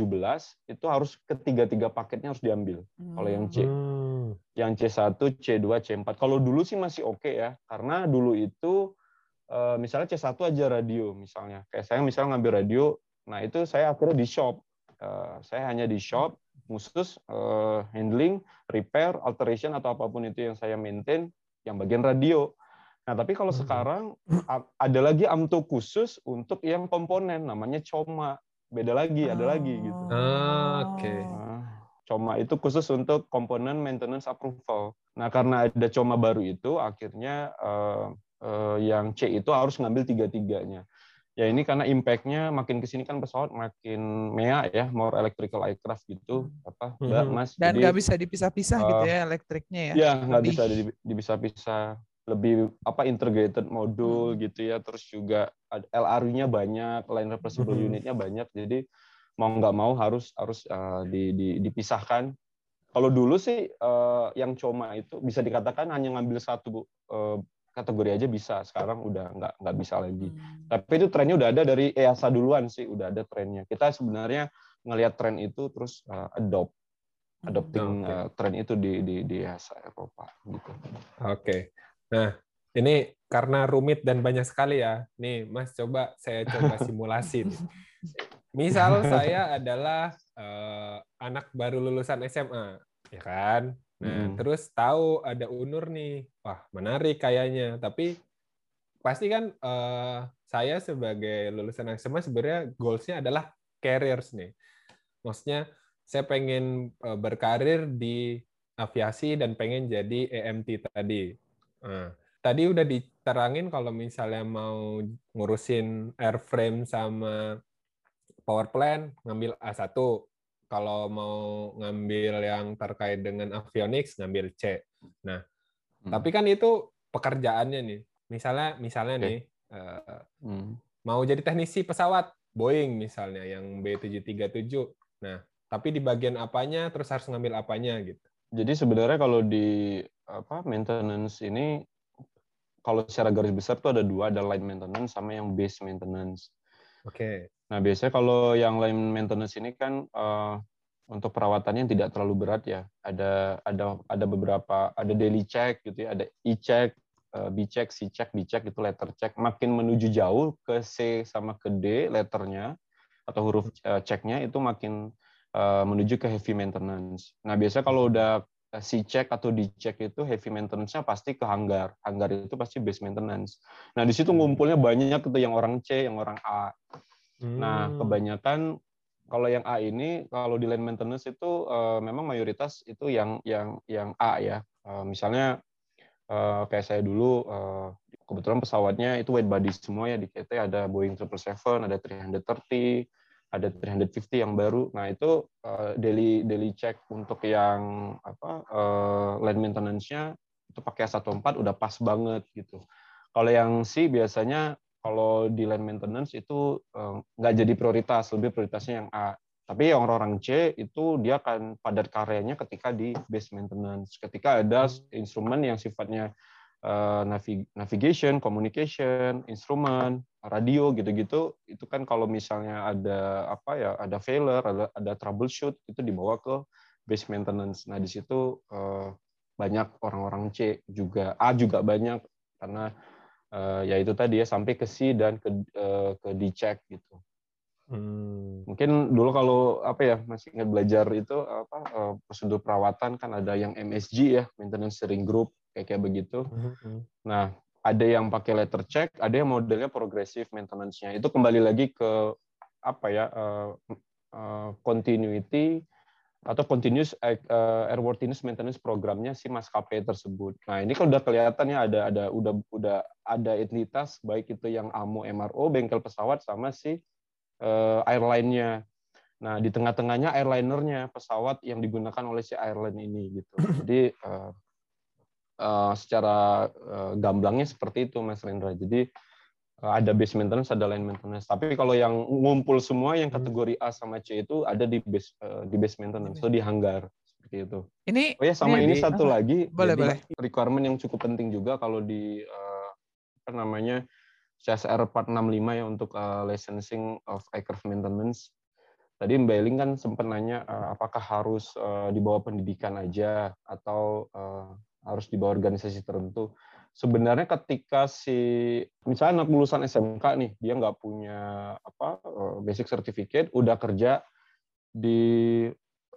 itu harus ketiga-tiga paketnya harus diambil. Kalau yang C, Hmm. yang C1, C2, C4. Kalau dulu sih masih oke ya, karena dulu itu eh, misalnya C1 aja radio misalnya. Kayak saya misalnya ngambil radio, nah itu saya akhirnya di shop. Eh, saya hanya di shop khusus eh, handling, repair, alteration atau apa pun itu yang saya maintain yang bagian radio. Nah, tapi kalau Hmm. sekarang ada lagi amto khusus untuk yang komponen namanya coma. Beda lagi, ada lagi gitu. Ah, oke. Nah, Coma itu khusus untuk komponen maintenance approval. Nah, karena ada Coma baru itu, akhirnya eh, eh, yang C itu harus ngambil tiga-tiganya. Ya ini karena impact-nya makin ke sini kan pesawat makin mea ya, more electrical aircraft gitu, apa, Mbak, Mhm. Mas. Dan Jadi, nggak bisa dipisah-pisah gitu eh, ya elektriknya ya? Ya, nggak bisa di- dipisah-pisah. Lebih apa integrated modul Hmm. gitu ya. Terus juga ada LRU-nya banyak, line replaceable Mhm. unit-nya banyak. Jadi mau nggak mau harus harus eh, di- di- dipisahkan. Kalau dulu sih eh, yang coma itu bisa dikatakan hanya ngambil satu eh, kategori aja bisa. Sekarang udah nggak nggak bisa lagi. Hmm. Tapi itu trennya udah ada dari EASA duluan sih, udah ada trennya. Kita sebenarnya ngelihat tren itu terus eh, adopt Hmm. adopting Oke. uh, tren itu di di di EASA Eropa gitu. Oke. Nah, ini karena rumit dan banyak sekali ya. Nih, Mas coba saya coba simulasi. nih. Misal saya adalah eh, anak baru lulusan SMA, ya kan? Nah, Mm. terus tahu ada UNUR nih. Wah, menarik kayaknya. Tapi pasti kan eh, saya sebagai lulusan SMA sebenarnya goals-nya adalah careers nih. Maksudnya saya pengen eh, berkarir di aviasi dan pengen jadi EMT tadi. Nah, tadi udah diterangin kalau misalnya mau ngurusin airframe sama power plant ngambil A1. Kalau mau ngambil yang terkait dengan avionics ngambil C. Nah, Hmm. tapi kan itu pekerjaannya nih. Misalnya misalnya Oke. nih eh, Hmm. mau jadi teknisi pesawat Boeing misalnya yang B737. Nah, tapi di bagian apanya terus harus ngambil apanya gitu. Jadi sebenarnya kalau di apa maintenance ini kalau secara garis besar tuh ada dua, ada line maintenance sama yang base maintenance. Oke. Nah, biasanya kalau yang line maintenance ini kan eh, untuk perawatannya tidak terlalu berat ya. Ada ada ada beberapa ada daily check gitu ya, ada e-check, eh, B-check, C-check, D-check itu letter check. Makin menuju jauh ke C sama ke D letternya atau huruf eh, checknya itu makin eh, menuju ke heavy maintenance. Nah, biasanya kalau udah eh, C-check atau D-check itu heavy maintenance-nya pasti ke hanggar. Hanggar itu pasti base maintenance. Nah, di situ ngumpulnya banyak itu yang orang C, yang orang A. Nah, Hmm. kebanyakan kalau yang A ini kalau di line maintenance itu eh, memang mayoritas itu yang yang yang A ya. Eh, misalnya eh, kayak saya dulu eh, kebetulan pesawatnya itu wide body semua ya di KT ada Boeing 777, ada 330, ada 350 yang baru. Nah, itu eh, daily daily check untuk yang apa eh, line maintenance-nya itu pakai 14 udah pas banget gitu. Kalau yang C biasanya kalau di line maintenance itu eh, nggak jadi prioritas, lebih prioritasnya yang A. tapi yang orang-orang C itu dia akan padat karyanya ketika di base maintenance. Ketika ada instrumen yang sifatnya uh, navigation, communication, instrumen, radio gitu-gitu, itu kan kalau misalnya ada apa ya, ada failure, ada ada troubleshoot itu dibawa ke base maintenance. Nah di situ uh, banyak orang-orang C juga, A juga banyak karena uh, ya itu tadi ya sampai ke C dan ke uh, ke D check gitu. Hmm. Mungkin dulu kalau apa ya masih ingat belajar itu apa uh, prosedur perawatan kan ada yang MSG ya maintenance steering group kayak kayak begitu. Hmm. Nah ada yang pakai letter check, ada yang modelnya progressive maintenance-nya. Itu kembali lagi ke apa ya uh, uh, continuity atau continuous uh, airworthiness maintenance programnya si maskapai tersebut. Nah ini kalau udah kelihatan ya ada ada udah udah ada entitas baik itu yang AMO MRO bengkel pesawat sama si uh, airline-nya. Nah, di tengah-tengahnya airlinernya, pesawat yang digunakan oleh si airline ini gitu. Jadi uh, uh, secara uh, gamblangnya seperti itu Mas Rendra. Jadi ada base maintenance, ada line maintenance. Tapi kalau yang ngumpul semua yang kategori A sama C itu ada di base uh, di base maintenance, itu di hanggar seperti itu. Ini Oh ya sama ini, ini satu apa? lagi. Boleh, jadi, boleh. Requirement yang cukup penting juga kalau di uh, apa namanya CSR 465 ya untuk uh, licensing of aircraft maintenance. Tadi Mbak Eling kan sempat nanya uh, apakah harus uh, di bawah pendidikan aja atau uh, harus di bawah organisasi tertentu. Sebenarnya ketika si misalnya anak lulusan SMK nih, dia nggak punya apa uh, basic certificate, udah kerja di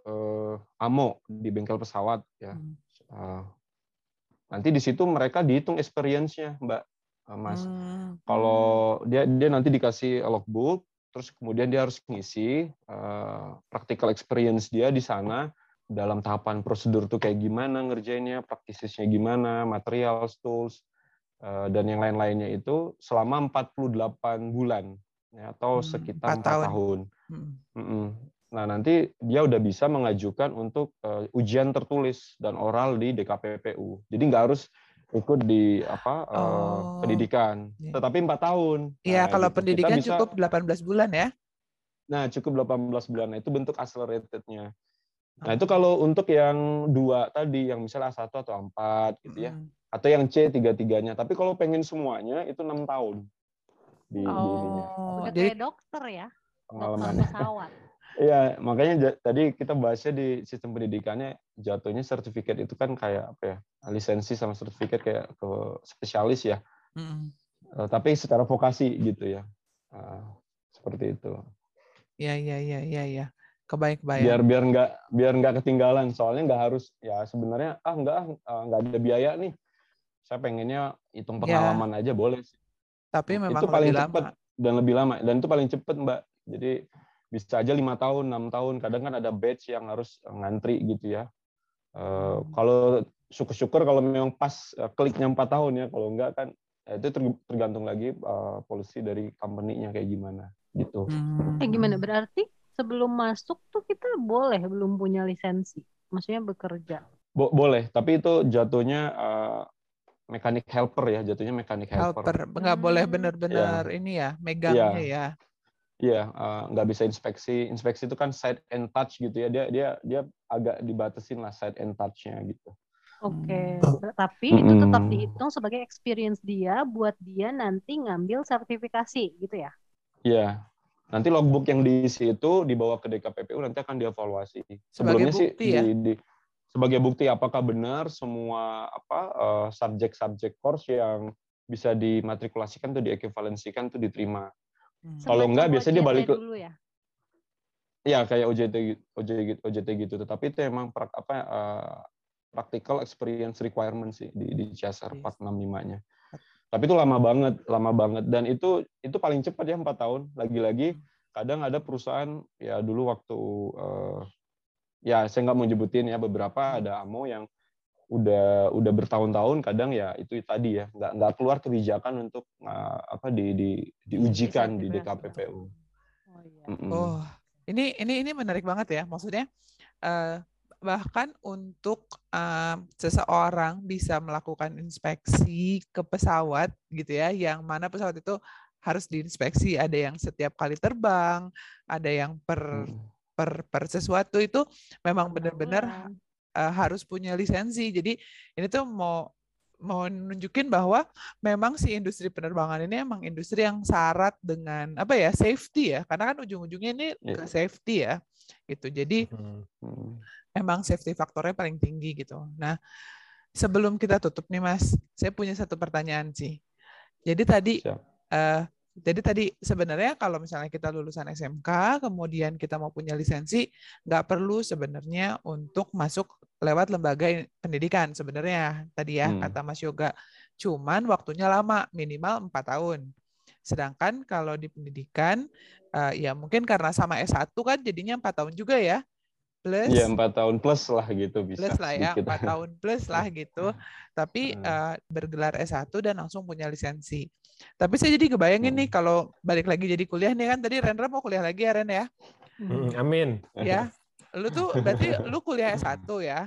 uh, AMO di bengkel pesawat ya. Uh, nanti di situ mereka dihitung experience-nya, Mbak. Eh, mas. Hmm. Kalau dia dia nanti dikasih logbook, terus kemudian dia harus ngisi uh, practical experience dia di sana dalam tahapan prosedur tuh kayak gimana ngerjainnya, praktisisnya gimana, material, tools, uh, dan yang lain-lainnya itu selama 48 bulan ya, atau hmm, sekitar 4 tahun. tahun. Hmm. Nah nanti dia udah bisa mengajukan untuk uh, ujian tertulis dan oral di DKPPU. Jadi nggak harus ikut di apa eh, oh. uh, pendidikan. Yeah. Tetapi empat tahun. Iya, nah, kalau gitu. pendidikan bisa, cukup 18 bulan ya. Nah, cukup 18 bulan. Nah, itu bentuk accelerated-nya. Nah, itu kalau untuk yang dua tadi, yang misalnya A1 atau A4 gitu ya. Hmm. Atau yang C tiga-tiganya. Tapi kalau pengen semuanya itu enam tahun. Di, oh, di kayak dokter ya? Pengalamannya. pesawat. Iya, makanya tadi kita bahasnya di sistem pendidikannya jatuhnya sertifikat itu kan kayak apa ya? Lisensi sama sertifikat kayak ke spesialis ya. Mm. Uh, tapi secara vokasi gitu ya. Uh, seperti itu. Iya, iya, iya, iya, iya. Kebaik kebayang. Biar biar nggak biar nggak ketinggalan. Soalnya nggak harus ya sebenarnya ah nggak ah nggak ada biaya nih. Saya pengennya hitung iya. pengalaman ya. aja boleh sih. Tapi memang itu paling cepat dan lebih lama dan itu paling cepat mbak. Jadi bisa aja lima tahun enam tahun kadang kan ada batch yang harus ngantri gitu ya uh, kalau syukur-syukur kalau memang pas uh, kliknya empat tahun ya kalau enggak kan ya itu tergantung lagi uh, polisi dari company-nya kayak gimana gitu. Hmm. Eh gimana berarti sebelum masuk tuh kita boleh belum punya lisensi, maksudnya bekerja? Bo boleh, tapi itu jatuhnya uh, mekanik helper ya, jatuhnya mekanik helper. Helper, nggak boleh hmm. benar-benar ya. ini ya, megangnya ya. ya. Iya, uh, nggak bisa inspeksi. Inspeksi itu kan side and touch gitu ya. Dia dia dia agak dibatasin lah side and touch-nya gitu. Oke, okay. Hmm. tapi mm -hmm. itu tetap dihitung sebagai experience dia buat dia nanti ngambil sertifikasi gitu ya? Iya. Nanti logbook yang diisi itu dibawa ke DKPPU nanti akan dievaluasi. Sebagai Sebelumnya bukti sih ya? di, di, sebagai bukti apakah benar semua apa uh, subjek-subjek course yang bisa dimatrikulasikan tuh diekvivalensikan tuh diterima. Hmm. Kalau enggak biasanya dia balik ke dulu ya. Iya kayak OJT OJT OJT gitu. Tapi itu emang prak, apa uh, practical experience requirement sih di di CSR yes. 465-nya. Tapi itu lama banget, lama banget dan itu itu paling cepat ya empat tahun. Lagi-lagi kadang ada perusahaan ya dulu waktu uh, ya saya nggak mau nyebutin ya beberapa ada AMO yang udah udah bertahun-tahun kadang ya itu tadi ya nggak nggak keluar kebijakan untuk uh, apa di, di diujikan di DKPPU. Oh, iya. oh ini ini ini menarik banget ya maksudnya uh, bahkan untuk uh, seseorang bisa melakukan inspeksi ke pesawat gitu ya yang mana pesawat itu harus diinspeksi ada yang setiap kali terbang ada yang per hmm. per per sesuatu itu memang benar-benar uh, harus punya lisensi. Jadi ini tuh mau mau nunjukin bahwa memang si industri penerbangan ini emang industri yang syarat dengan apa ya safety ya karena kan ujung-ujungnya ini Iya. ke safety ya gitu jadi Hmm. Emang safety faktornya paling tinggi gitu. Nah sebelum kita tutup nih mas saya punya satu pertanyaan sih. Jadi tadi Siap. eh, jadi tadi sebenarnya kalau misalnya kita lulusan SMK kemudian kita mau punya lisensi nggak perlu sebenarnya untuk masuk lewat lembaga pendidikan sebenarnya tadi ya Hmm. kata Mas Yoga. Cuman waktunya lama minimal empat tahun. Sedangkan kalau di pendidikan eh, ya mungkin karena sama S1 kan jadinya empat tahun juga ya plus Iya empat tahun plus lah gitu bisa. plus lah ya empat tahun plus lah gitu tapi Hmm. eh, bergelar S1 dan langsung punya lisensi tapi saya jadi kebayangin nih Hmm. kalau balik lagi jadi kuliah nih kan tadi Rendra mau kuliah lagi ya Ren ya Hmm, Amin. ya lu tuh berarti lu kuliah S1 ya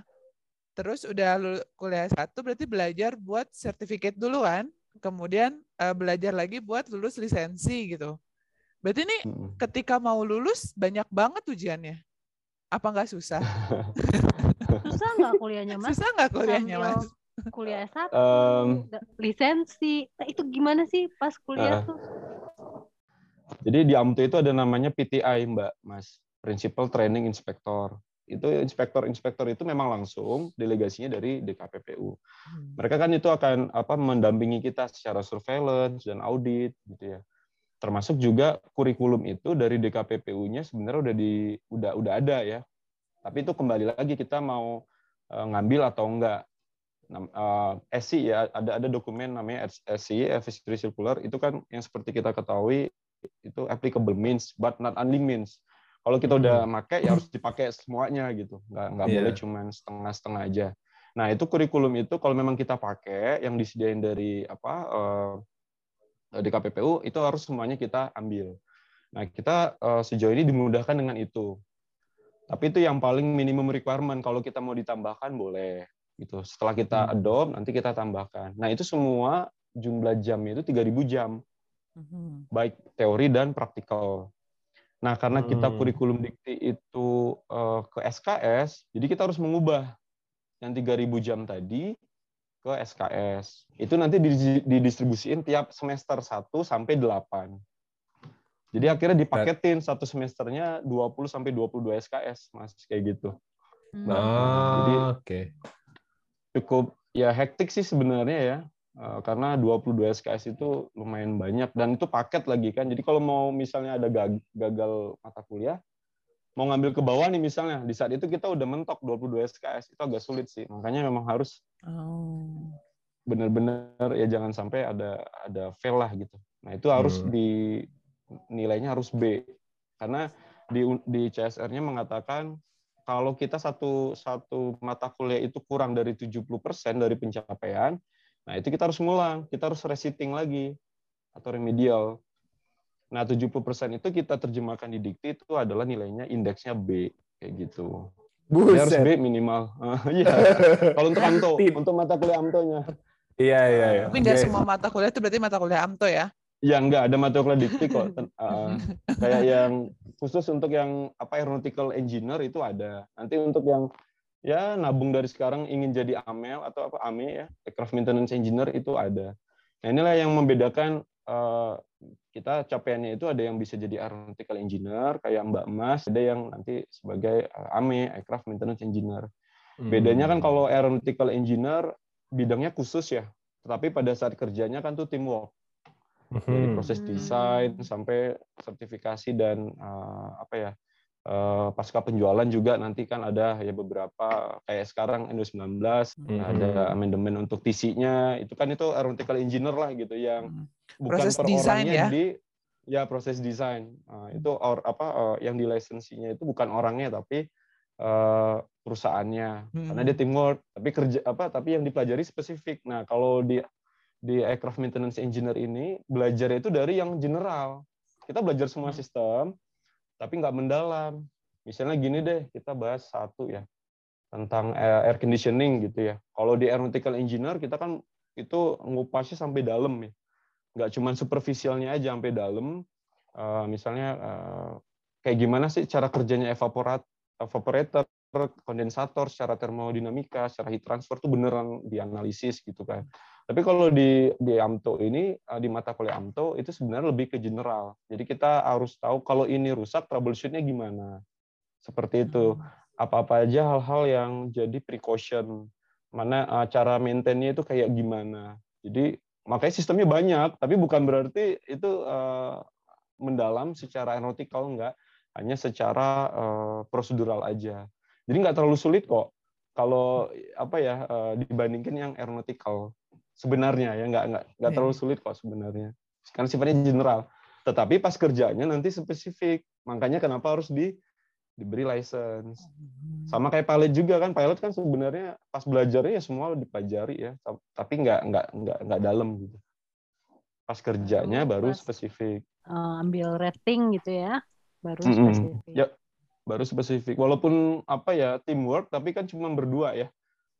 terus udah lu kuliah S1 berarti belajar buat sertifikat dulu kan kemudian eh, belajar lagi buat lulus lisensi gitu berarti ini Mm. ketika mau lulus banyak banget ujiannya apa nggak susah Susah nggak kuliahnya, Mas? susah nggak kuliahnya Sambil mas Kuliah S1, Em, da- lisensi. Nah, itu gimana sih pas kuliah Ah. tuh? Jadi di AMTO itu ada namanya PTI Mbak, Mas. Principal Training Inspector. Itu inspektor-inspektor itu memang langsung delegasinya dari DKPPU. Hmm. Mereka kan itu akan apa mendampingi kita secara surveillance dan audit gitu ya. Termasuk juga kurikulum itu dari DKPPU-nya sebenarnya udah di udah udah ada ya. Tapi itu kembali lagi kita mau eh, ngambil atau enggak. Eh, SI ya ada ada dokumen namanya SI Advisory Circular itu kan yang seperti kita ketahui itu applicable means but not only means. Kalau kita udah pakai ya harus dipakai semuanya gitu. Nggak nggak Iya. boleh cuman setengah-setengah aja. Nah, itu kurikulum itu kalau memang kita pakai yang disediain dari apa eh, di KPPU itu harus semuanya kita ambil. Nah, kita eh, sejauh ini dimudahkan dengan itu. Tapi itu yang paling minimum requirement. Kalau kita mau ditambahkan boleh gitu. Setelah kita Hmm. adopt nanti kita tambahkan. Nah, itu semua jumlah jamnya itu 3000 jam Mhm. baik teori dan praktikal. Nah, karena kita Hmm. kurikulum dikti itu eh, ke SKS, jadi kita harus mengubah yang 3000 jam tadi ke SKS. Itu nanti di- didistribusiin tiap semester 1 sampai 8. Jadi akhirnya dipaketin satu semesternya 20 sampai 22 SKS, Mas, kayak gitu. Hmm. Ah, Jadi Oke. cukup ya hektik sih sebenarnya ya. Eh, karena 22 SKS itu lumayan banyak dan itu paket lagi kan. Jadi kalau mau misalnya ada gag- gagal mata kuliah, mau ngambil ke bawah nih misalnya, di saat itu kita udah mentok 22 SKS, itu agak sulit sih. Makanya memang harus Oh. benar-benar ya jangan sampai ada ada fail lah gitu. Nah, itu harus Hmm. di nilainya harus B. Karena di di CSR-nya mengatakan kalau kita satu satu mata kuliah itu kurang dari 70% dari pencapaian, nah itu kita harus ngulang, kita harus resiting lagi atau remedial. Nah, 70% itu kita terjemahkan di dikti itu adalah nilainya indeksnya B kayak gitu. Dia harus B Buset. minimal. Iya. Kalau untuk AMTO, untuk mata kuliah AMTO-nya. Iya, iya, iya. Tapi nggak semua mata kuliah itu berarti mata kuliah AMTO ya? Ya enggak ada mata kuliah dikti kok. Uh, kayak yang khusus untuk yang apa aeronautical engineer itu ada. Nanti untuk yang ya nabung dari sekarang ingin jadi AMEL atau apa AME ya, aircraft maintenance engineer itu ada. Nah, inilah yang membedakan uh, kita capaiannya itu ada yang bisa jadi aeronautical engineer kayak Mbak Mas, ada yang nanti sebagai uh, AME aircraft maintenance engineer. Hmm. Bedanya kan kalau aeronautical engineer bidangnya khusus ya, tetapi pada saat kerjanya kan tuh teamwork dari Hmm. proses Hmm. desain sampai sertifikasi dan eh, apa ya eh, pasca penjualan juga nanti kan ada ya beberapa kayak sekarang N19 Hmm. ada amandemen untuk TC-nya itu kan itu aeronautical engineer lah gitu yang Hmm. bukan Proses per orangnya ya? di ya proses desain Nah, itu or, apa eh, yang di lisensinya itu bukan orangnya tapi eh, perusahaannya karena Hmm. dia teamwork tapi kerja apa tapi yang dipelajari spesifik nah kalau di di aircraft maintenance engineer ini belajar itu dari yang general kita belajar semua Hmm. sistem tapi nggak mendalam. Misalnya gini deh kita bahas satu ya tentang eh, air conditioning gitu ya. Kalau di aeronautical engineer kita kan itu ngupasnya sampai dalam ya. Nggak cuma superficialnya aja sampai dalam. Eh, misalnya eh, kayak gimana sih cara kerjanya evaporat evaporator, kondensator, secara termodinamika, secara heat transfer tuh beneran dianalisis gitu kan. Tapi kalau di di AMTO ini eh, di mata kuliah AMTO itu sebenarnya lebih ke general. Jadi kita harus tahu kalau ini rusak troubleshootnya gimana. Seperti itu. Apa-apa aja hal-hal yang jadi precaution. Mana uh, cara maintainnya itu kayak gimana. Jadi makanya sistemnya banyak, tapi bukan berarti itu uh, mendalam secara aeronautical enggak hanya secara uh, prosedural aja. Jadi nggak terlalu sulit kok kalau apa ya uh, dibandingkan yang aeronautical sebenarnya ya nggak nggak nggak iya. terlalu sulit kok sebenarnya karena sifatnya general. Tetapi pas kerjanya nanti spesifik. Makanya kenapa harus di diberi license. Hmm. Sama kayak pilot juga kan, pilot kan sebenarnya pas belajarnya ya semua dipelajari ya, tapi nggak nggak nggak nggak dalam gitu. Pas kerjanya baru spesifik. Uh, ambil rating gitu ya baru spesifik. Mm -hmm. Ya, baru spesifik. Walaupun apa ya teamwork, tapi kan cuma berdua ya.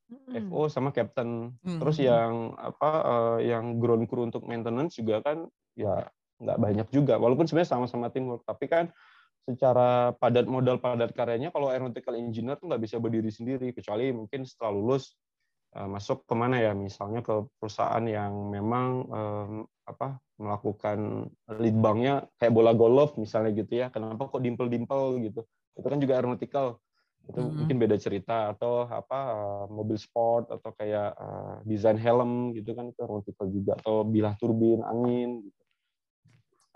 Mm. FO sama captain. Mm. Terus yang apa uh, yang ground crew untuk maintenance juga kan ya nggak banyak juga. Walaupun sebenarnya sama-sama teamwork, tapi kan secara padat modal padat karyanya kalau aeronautical engineer tuh nggak bisa berdiri sendiri kecuali mungkin setelah lulus uh, masuk ke mana ya misalnya ke perusahaan yang memang um, apa melakukan lead banknya kayak bola golf misalnya gitu ya kenapa kok dimpel dimpel gitu itu kan juga aeronautical itu hmm. mungkin beda cerita atau apa mobil sport atau kayak uh, desain helm gitu kan itu aeronautical juga atau bilah turbin angin gitu.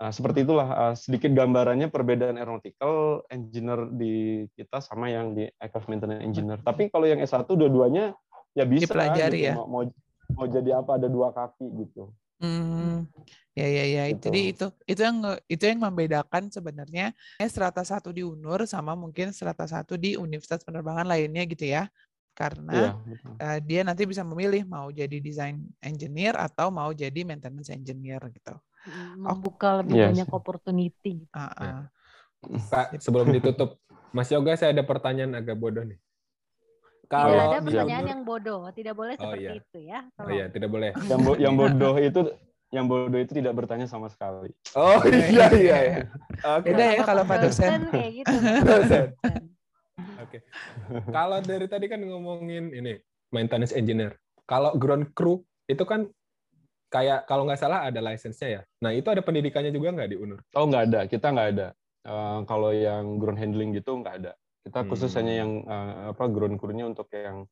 Nah, seperti itulah uh, sedikit gambarannya perbedaan aeronautical engineer di kita sama yang di aircraft maintenance engineer. Tapi kalau yang S1 dua-duanya ya bisa dipelajari gitu. ya. Mau, mau jadi apa ada dua kaki gitu. Hmm, ya ya ya. Gitu. Jadi itu itu yang itu yang membedakan sebenarnya strata satu di UNUR sama mungkin strata satu di universitas penerbangan lainnya gitu ya. Karena ya, uh, dia nanti bisa memilih mau jadi design engineer atau mau jadi maintenance engineer gitu. Membuka lebih yes. banyak opportunity. Uh, uh. Pak, sebelum ditutup, Mas Yoga saya ada pertanyaan agak bodoh nih. Kalau ada pertanyaan yang bodoh, tidak boleh oh, seperti iya. itu ya. Oh iya, tidak boleh. Yang bo yang bodoh itu yang bodoh itu tidak bertanya sama sekali. Oh iya iya. iya. Oke. Beda ya kalau Pak dosen. Kayak gitu. dosen. Oke. Kalau dari tadi kan ngomongin ini maintenance engineer. Kalau ground crew itu kan kayak kalau nggak salah ada license-nya ya. Nah itu ada pendidikannya juga nggak di UNUR? Oh nggak ada, kita nggak ada. Uh, kalau yang ground handling gitu nggak ada. Kita khusus hmm. hanya yang uh, apa ground crew-nya untuk yang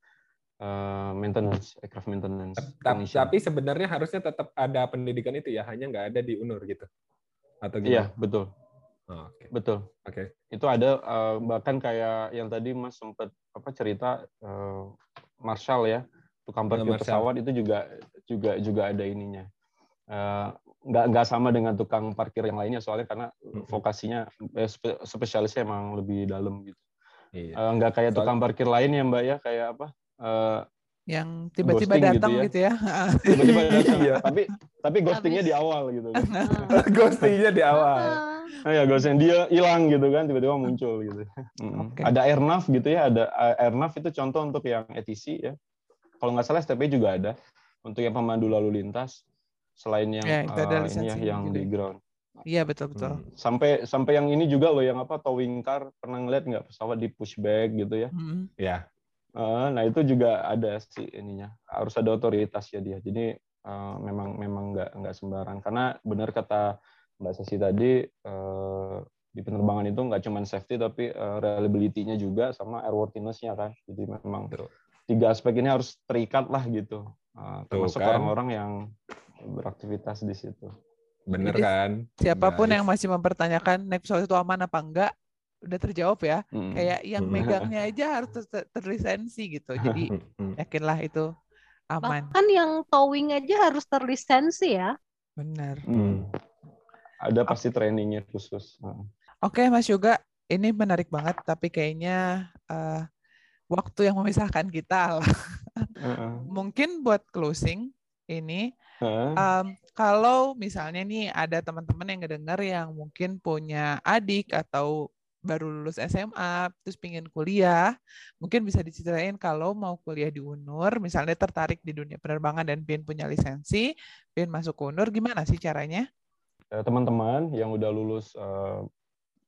uh, maintenance, aircraft maintenance. Tapi, tapi sebenarnya harusnya tetap ada pendidikan itu ya, hanya nggak ada di UNUR gitu. Atau gimana? Iya, betul. Oh, okay. Betul. Oke. Okay. Itu ada uh, bahkan kayak yang tadi Mas sempat apa cerita uh, Marshall ya, tukang parkir pesawat itu juga juga juga ada ininya. Uh, nggak nggak sama dengan tukang parkir yang lainnya soalnya karena vokasinya spesialisnya emang lebih dalam gitu. Iya. Uh, nggak kayak tukang parkir lain ya Mbak ya, kayak apa? Uh, yang tiba-tiba datang gitu ya. Gitu ya. Tiba-tiba datang. iya. Tapi tapi ghostingnya di awal gitu. Ghostingnya di awal. Nah, ya ghosting dia hilang gitu kan, tiba-tiba muncul gitu. Okay. Ada airnav gitu ya, ada airnav itu contoh untuk yang ETC ya. Kalau nggak salah STP juga ada untuk yang pemandu lalu lintas selain yang ya, uh, ini ya yang di ground. Iya betul betul. Hmm. Sampai sampai yang ini juga loh yang apa towing car pernah ngeliat nggak pesawat di pushback gitu ya? Hmm. Ya. Uh, nah itu juga ada sih ininya harus ada otoritas ya dia. Jadi uh, memang memang nggak nggak sembarang karena benar kata Mbak Sesi tadi uh, di penerbangan itu nggak cuma safety tapi uh, reliability-nya juga sama airworthiness-nya kan. Jadi memang Betul. tiga aspek ini harus terikat lah gitu. Uh, termasuk kan? orang-orang kan? yang beraktivitas di situ. Bener Jadi, kan? Siapa pun nah, yang masih mempertanyakan naik pesawat itu aman apa enggak, udah terjawab ya. Hmm. Kayak yang megangnya aja harus ter terlisensi gitu. Jadi yakinlah itu aman. Bahkan yang towing aja harus terlisensi ya. Benar. Hmm. Ada pasti trainingnya khusus. Oke, okay, Mas Yoga, ini menarik banget. Tapi kayaknya uh, waktu yang memisahkan kita. Mungkin buat closing ini, um, kalau misalnya nih ada teman-teman yang ngedenger yang mungkin punya adik atau baru lulus SMA, terus pingin kuliah, mungkin bisa diceritain kalau mau kuliah di UNUR, misalnya tertarik di dunia penerbangan dan pingin punya lisensi, pingin masuk ke UNUR, gimana sih caranya? Eh, teman-teman yang udah lulus uh,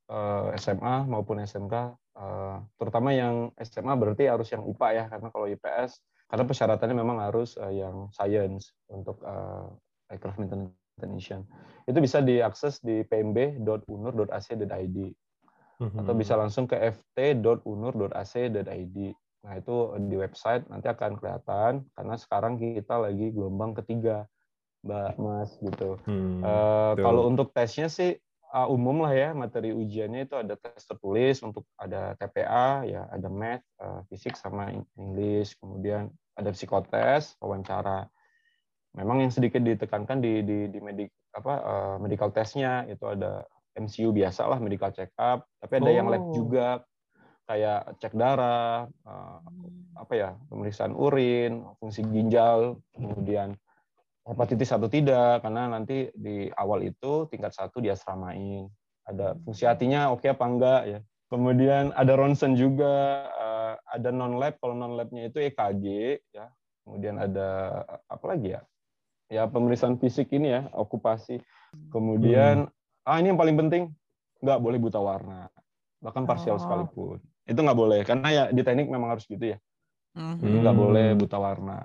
eh, SMA maupun SMK, eh, terutama yang SMA berarti harus yang IPA ya, karena kalau IPS, karena persyaratannya memang harus eh, yang science untuk eh, aircraft maintenance technician. Itu bisa diakses di pmb.unur.ac.id atau bisa langsung ke ft.unur.ac.id. Nah, itu di website nanti akan kelihatan karena sekarang kita lagi gelombang ketiga, Mbak Mas gitu. Hmm, betul. kalau untuk tesnya sih uh, umum lah ya, materi ujiannya itu ada tes tertulis untuk ada TPA, ya ada math, uh, fisik sama Eng- English, kemudian ada psikotes, wawancara. Memang yang sedikit ditekankan di di, di medik apa uh, medical testnya itu ada MCU biasa lah medical check up, tapi ada yang lab Oh. juga kayak cek darah, uh, apa ya pemeriksaan urin, fungsi ginjal, kemudian hepatitis atau tidak karena nanti di awal itu tingkat satu diasramain ada fungsi hatinya oke apa enggak ya kemudian ada ronsen juga ada non lab kalau non labnya itu EKG ya kemudian ada apa lagi ya ya pemeriksaan fisik ini ya okupasi kemudian ah ini yang paling penting nggak boleh buta warna bahkan parsial Oh. sekalipun itu nggak boleh karena ya di teknik memang harus gitu ya Mhm. jadi nggak Hmm. boleh buta warna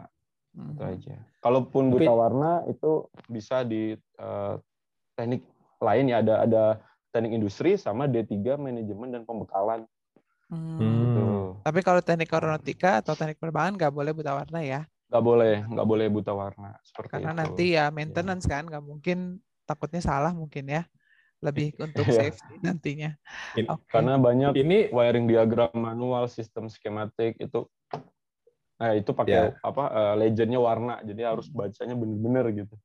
itu Mhm. aja. Kalaupun Tapi- buta warna itu bisa di eh, teknik lain ya ada ada teknik industri sama D3 manajemen dan pembekalan Hmm. gitu. Tapi kalau teknik aeronautika atau teknik penerbangan nggak boleh buta warna ya, Nggak boleh, nggak boleh buta warna seperti karena itu. nanti ya maintenance kan nggak mungkin takutnya salah mungkin ya, lebih untuk Iya. safety nantinya. In- Oke. Karena banyak Ini wiring diagram manual, sistem skematik itu Nah, itu pakai Ya. apa eh, legendnya warna, jadi harus bacanya bener-bener gitu.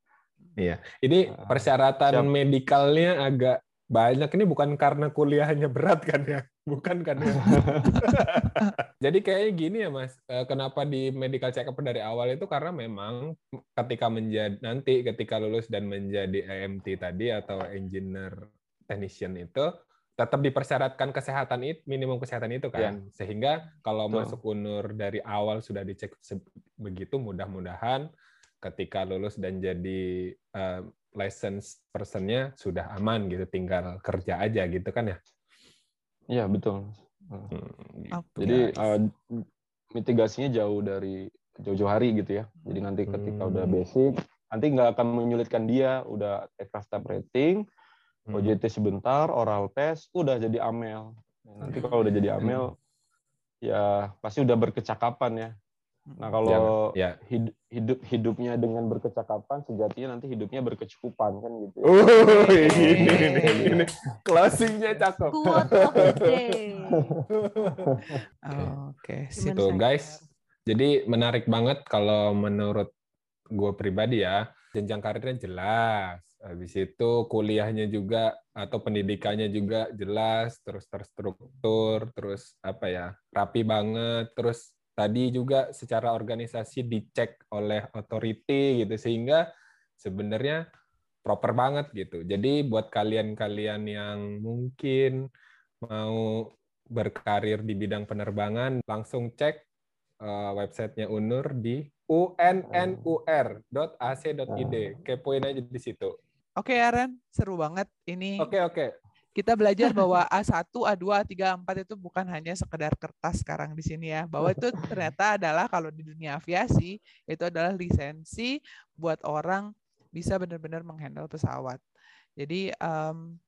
Iya, ini Ah, persyaratan siap. medikalnya agak banyak. Ini bukan karena kuliahnya berat kan ya? Bukan kan ya? Jadi kayaknya gini ya Mas, Eh, kenapa di medical check up dari awal itu karena memang ketika menjadi nanti ketika lulus dan menjadi EMT tadi atau engineer technician itu tetap dipersyaratkan kesehatan itu minimum kesehatan itu kan sehingga kalau Betul. masuk unur dari awal sudah dicek begitu mudah-mudahan ketika lulus dan jadi eh, license personnya sudah aman gitu tinggal kerja aja gitu kan ya Iya, betul. Hmm, gitu, Oke. Jadi eh, mitigasinya jauh dari jauh-jauh hari gitu ya. Jadi nanti ketika udah Hmm. basic, nanti nggak akan menyulitkan dia. Udah aircraft type rating, Hmm. OJT sebentar, oral test, udah jadi amel. Nah, Nanti kalau udah jadi amel, ya pasti udah berkecakapan ya. Nah kalau ya hid- hidup hidupnya dengan berkecakapan, sejatinya nanti hidupnya berkecukupan kan gitu. ya. Uh, ini, ini, ini. closingnya cakep. Oke. Tuh Say? guys, jadi menarik banget kalau menurut gue pribadi ya, jenjang karirnya jelas. Habis itu kuliahnya juga atau pendidikannya juga jelas, terus terstruktur, terus apa ya, rapi banget, terus tadi juga secara organisasi dicek oleh authority gitu sehingga sebenarnya proper banget gitu. Jadi buat kalian-kalian yang mungkin mau berkarir di bidang penerbangan, langsung cek eh, websitenya UNUR di unnur.ac.id. Kepoin aja di situ. Oke, Aaron, seru banget. Ini Oke, oke. Kita belajar bahwa A1, A2, A3, A4 itu bukan hanya sekedar kertas sekarang di sini ya. Bahwa itu ternyata adalah kalau di dunia aviasi itu adalah lisensi buat orang bisa benar-benar menghandle pesawat. Jadi em,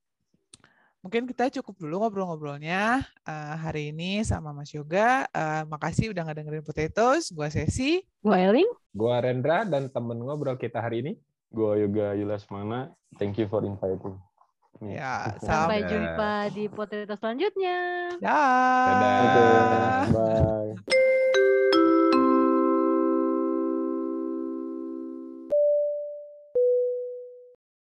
mungkin kita cukup dulu ngobrol-ngobrolnya eh, hari ini sama Mas Yoga. Eh, makasih udah ngedengerin Potatoes. Gua Sesi. Gua Eling. Gua Rendra dan temen ngobrol kita hari ini. Gue Yoga Yulasmana, thank you for inviting. Ya, Sampai Dadah. jumpa di potato selanjutnya. Dah. Dadah. Oke, bye.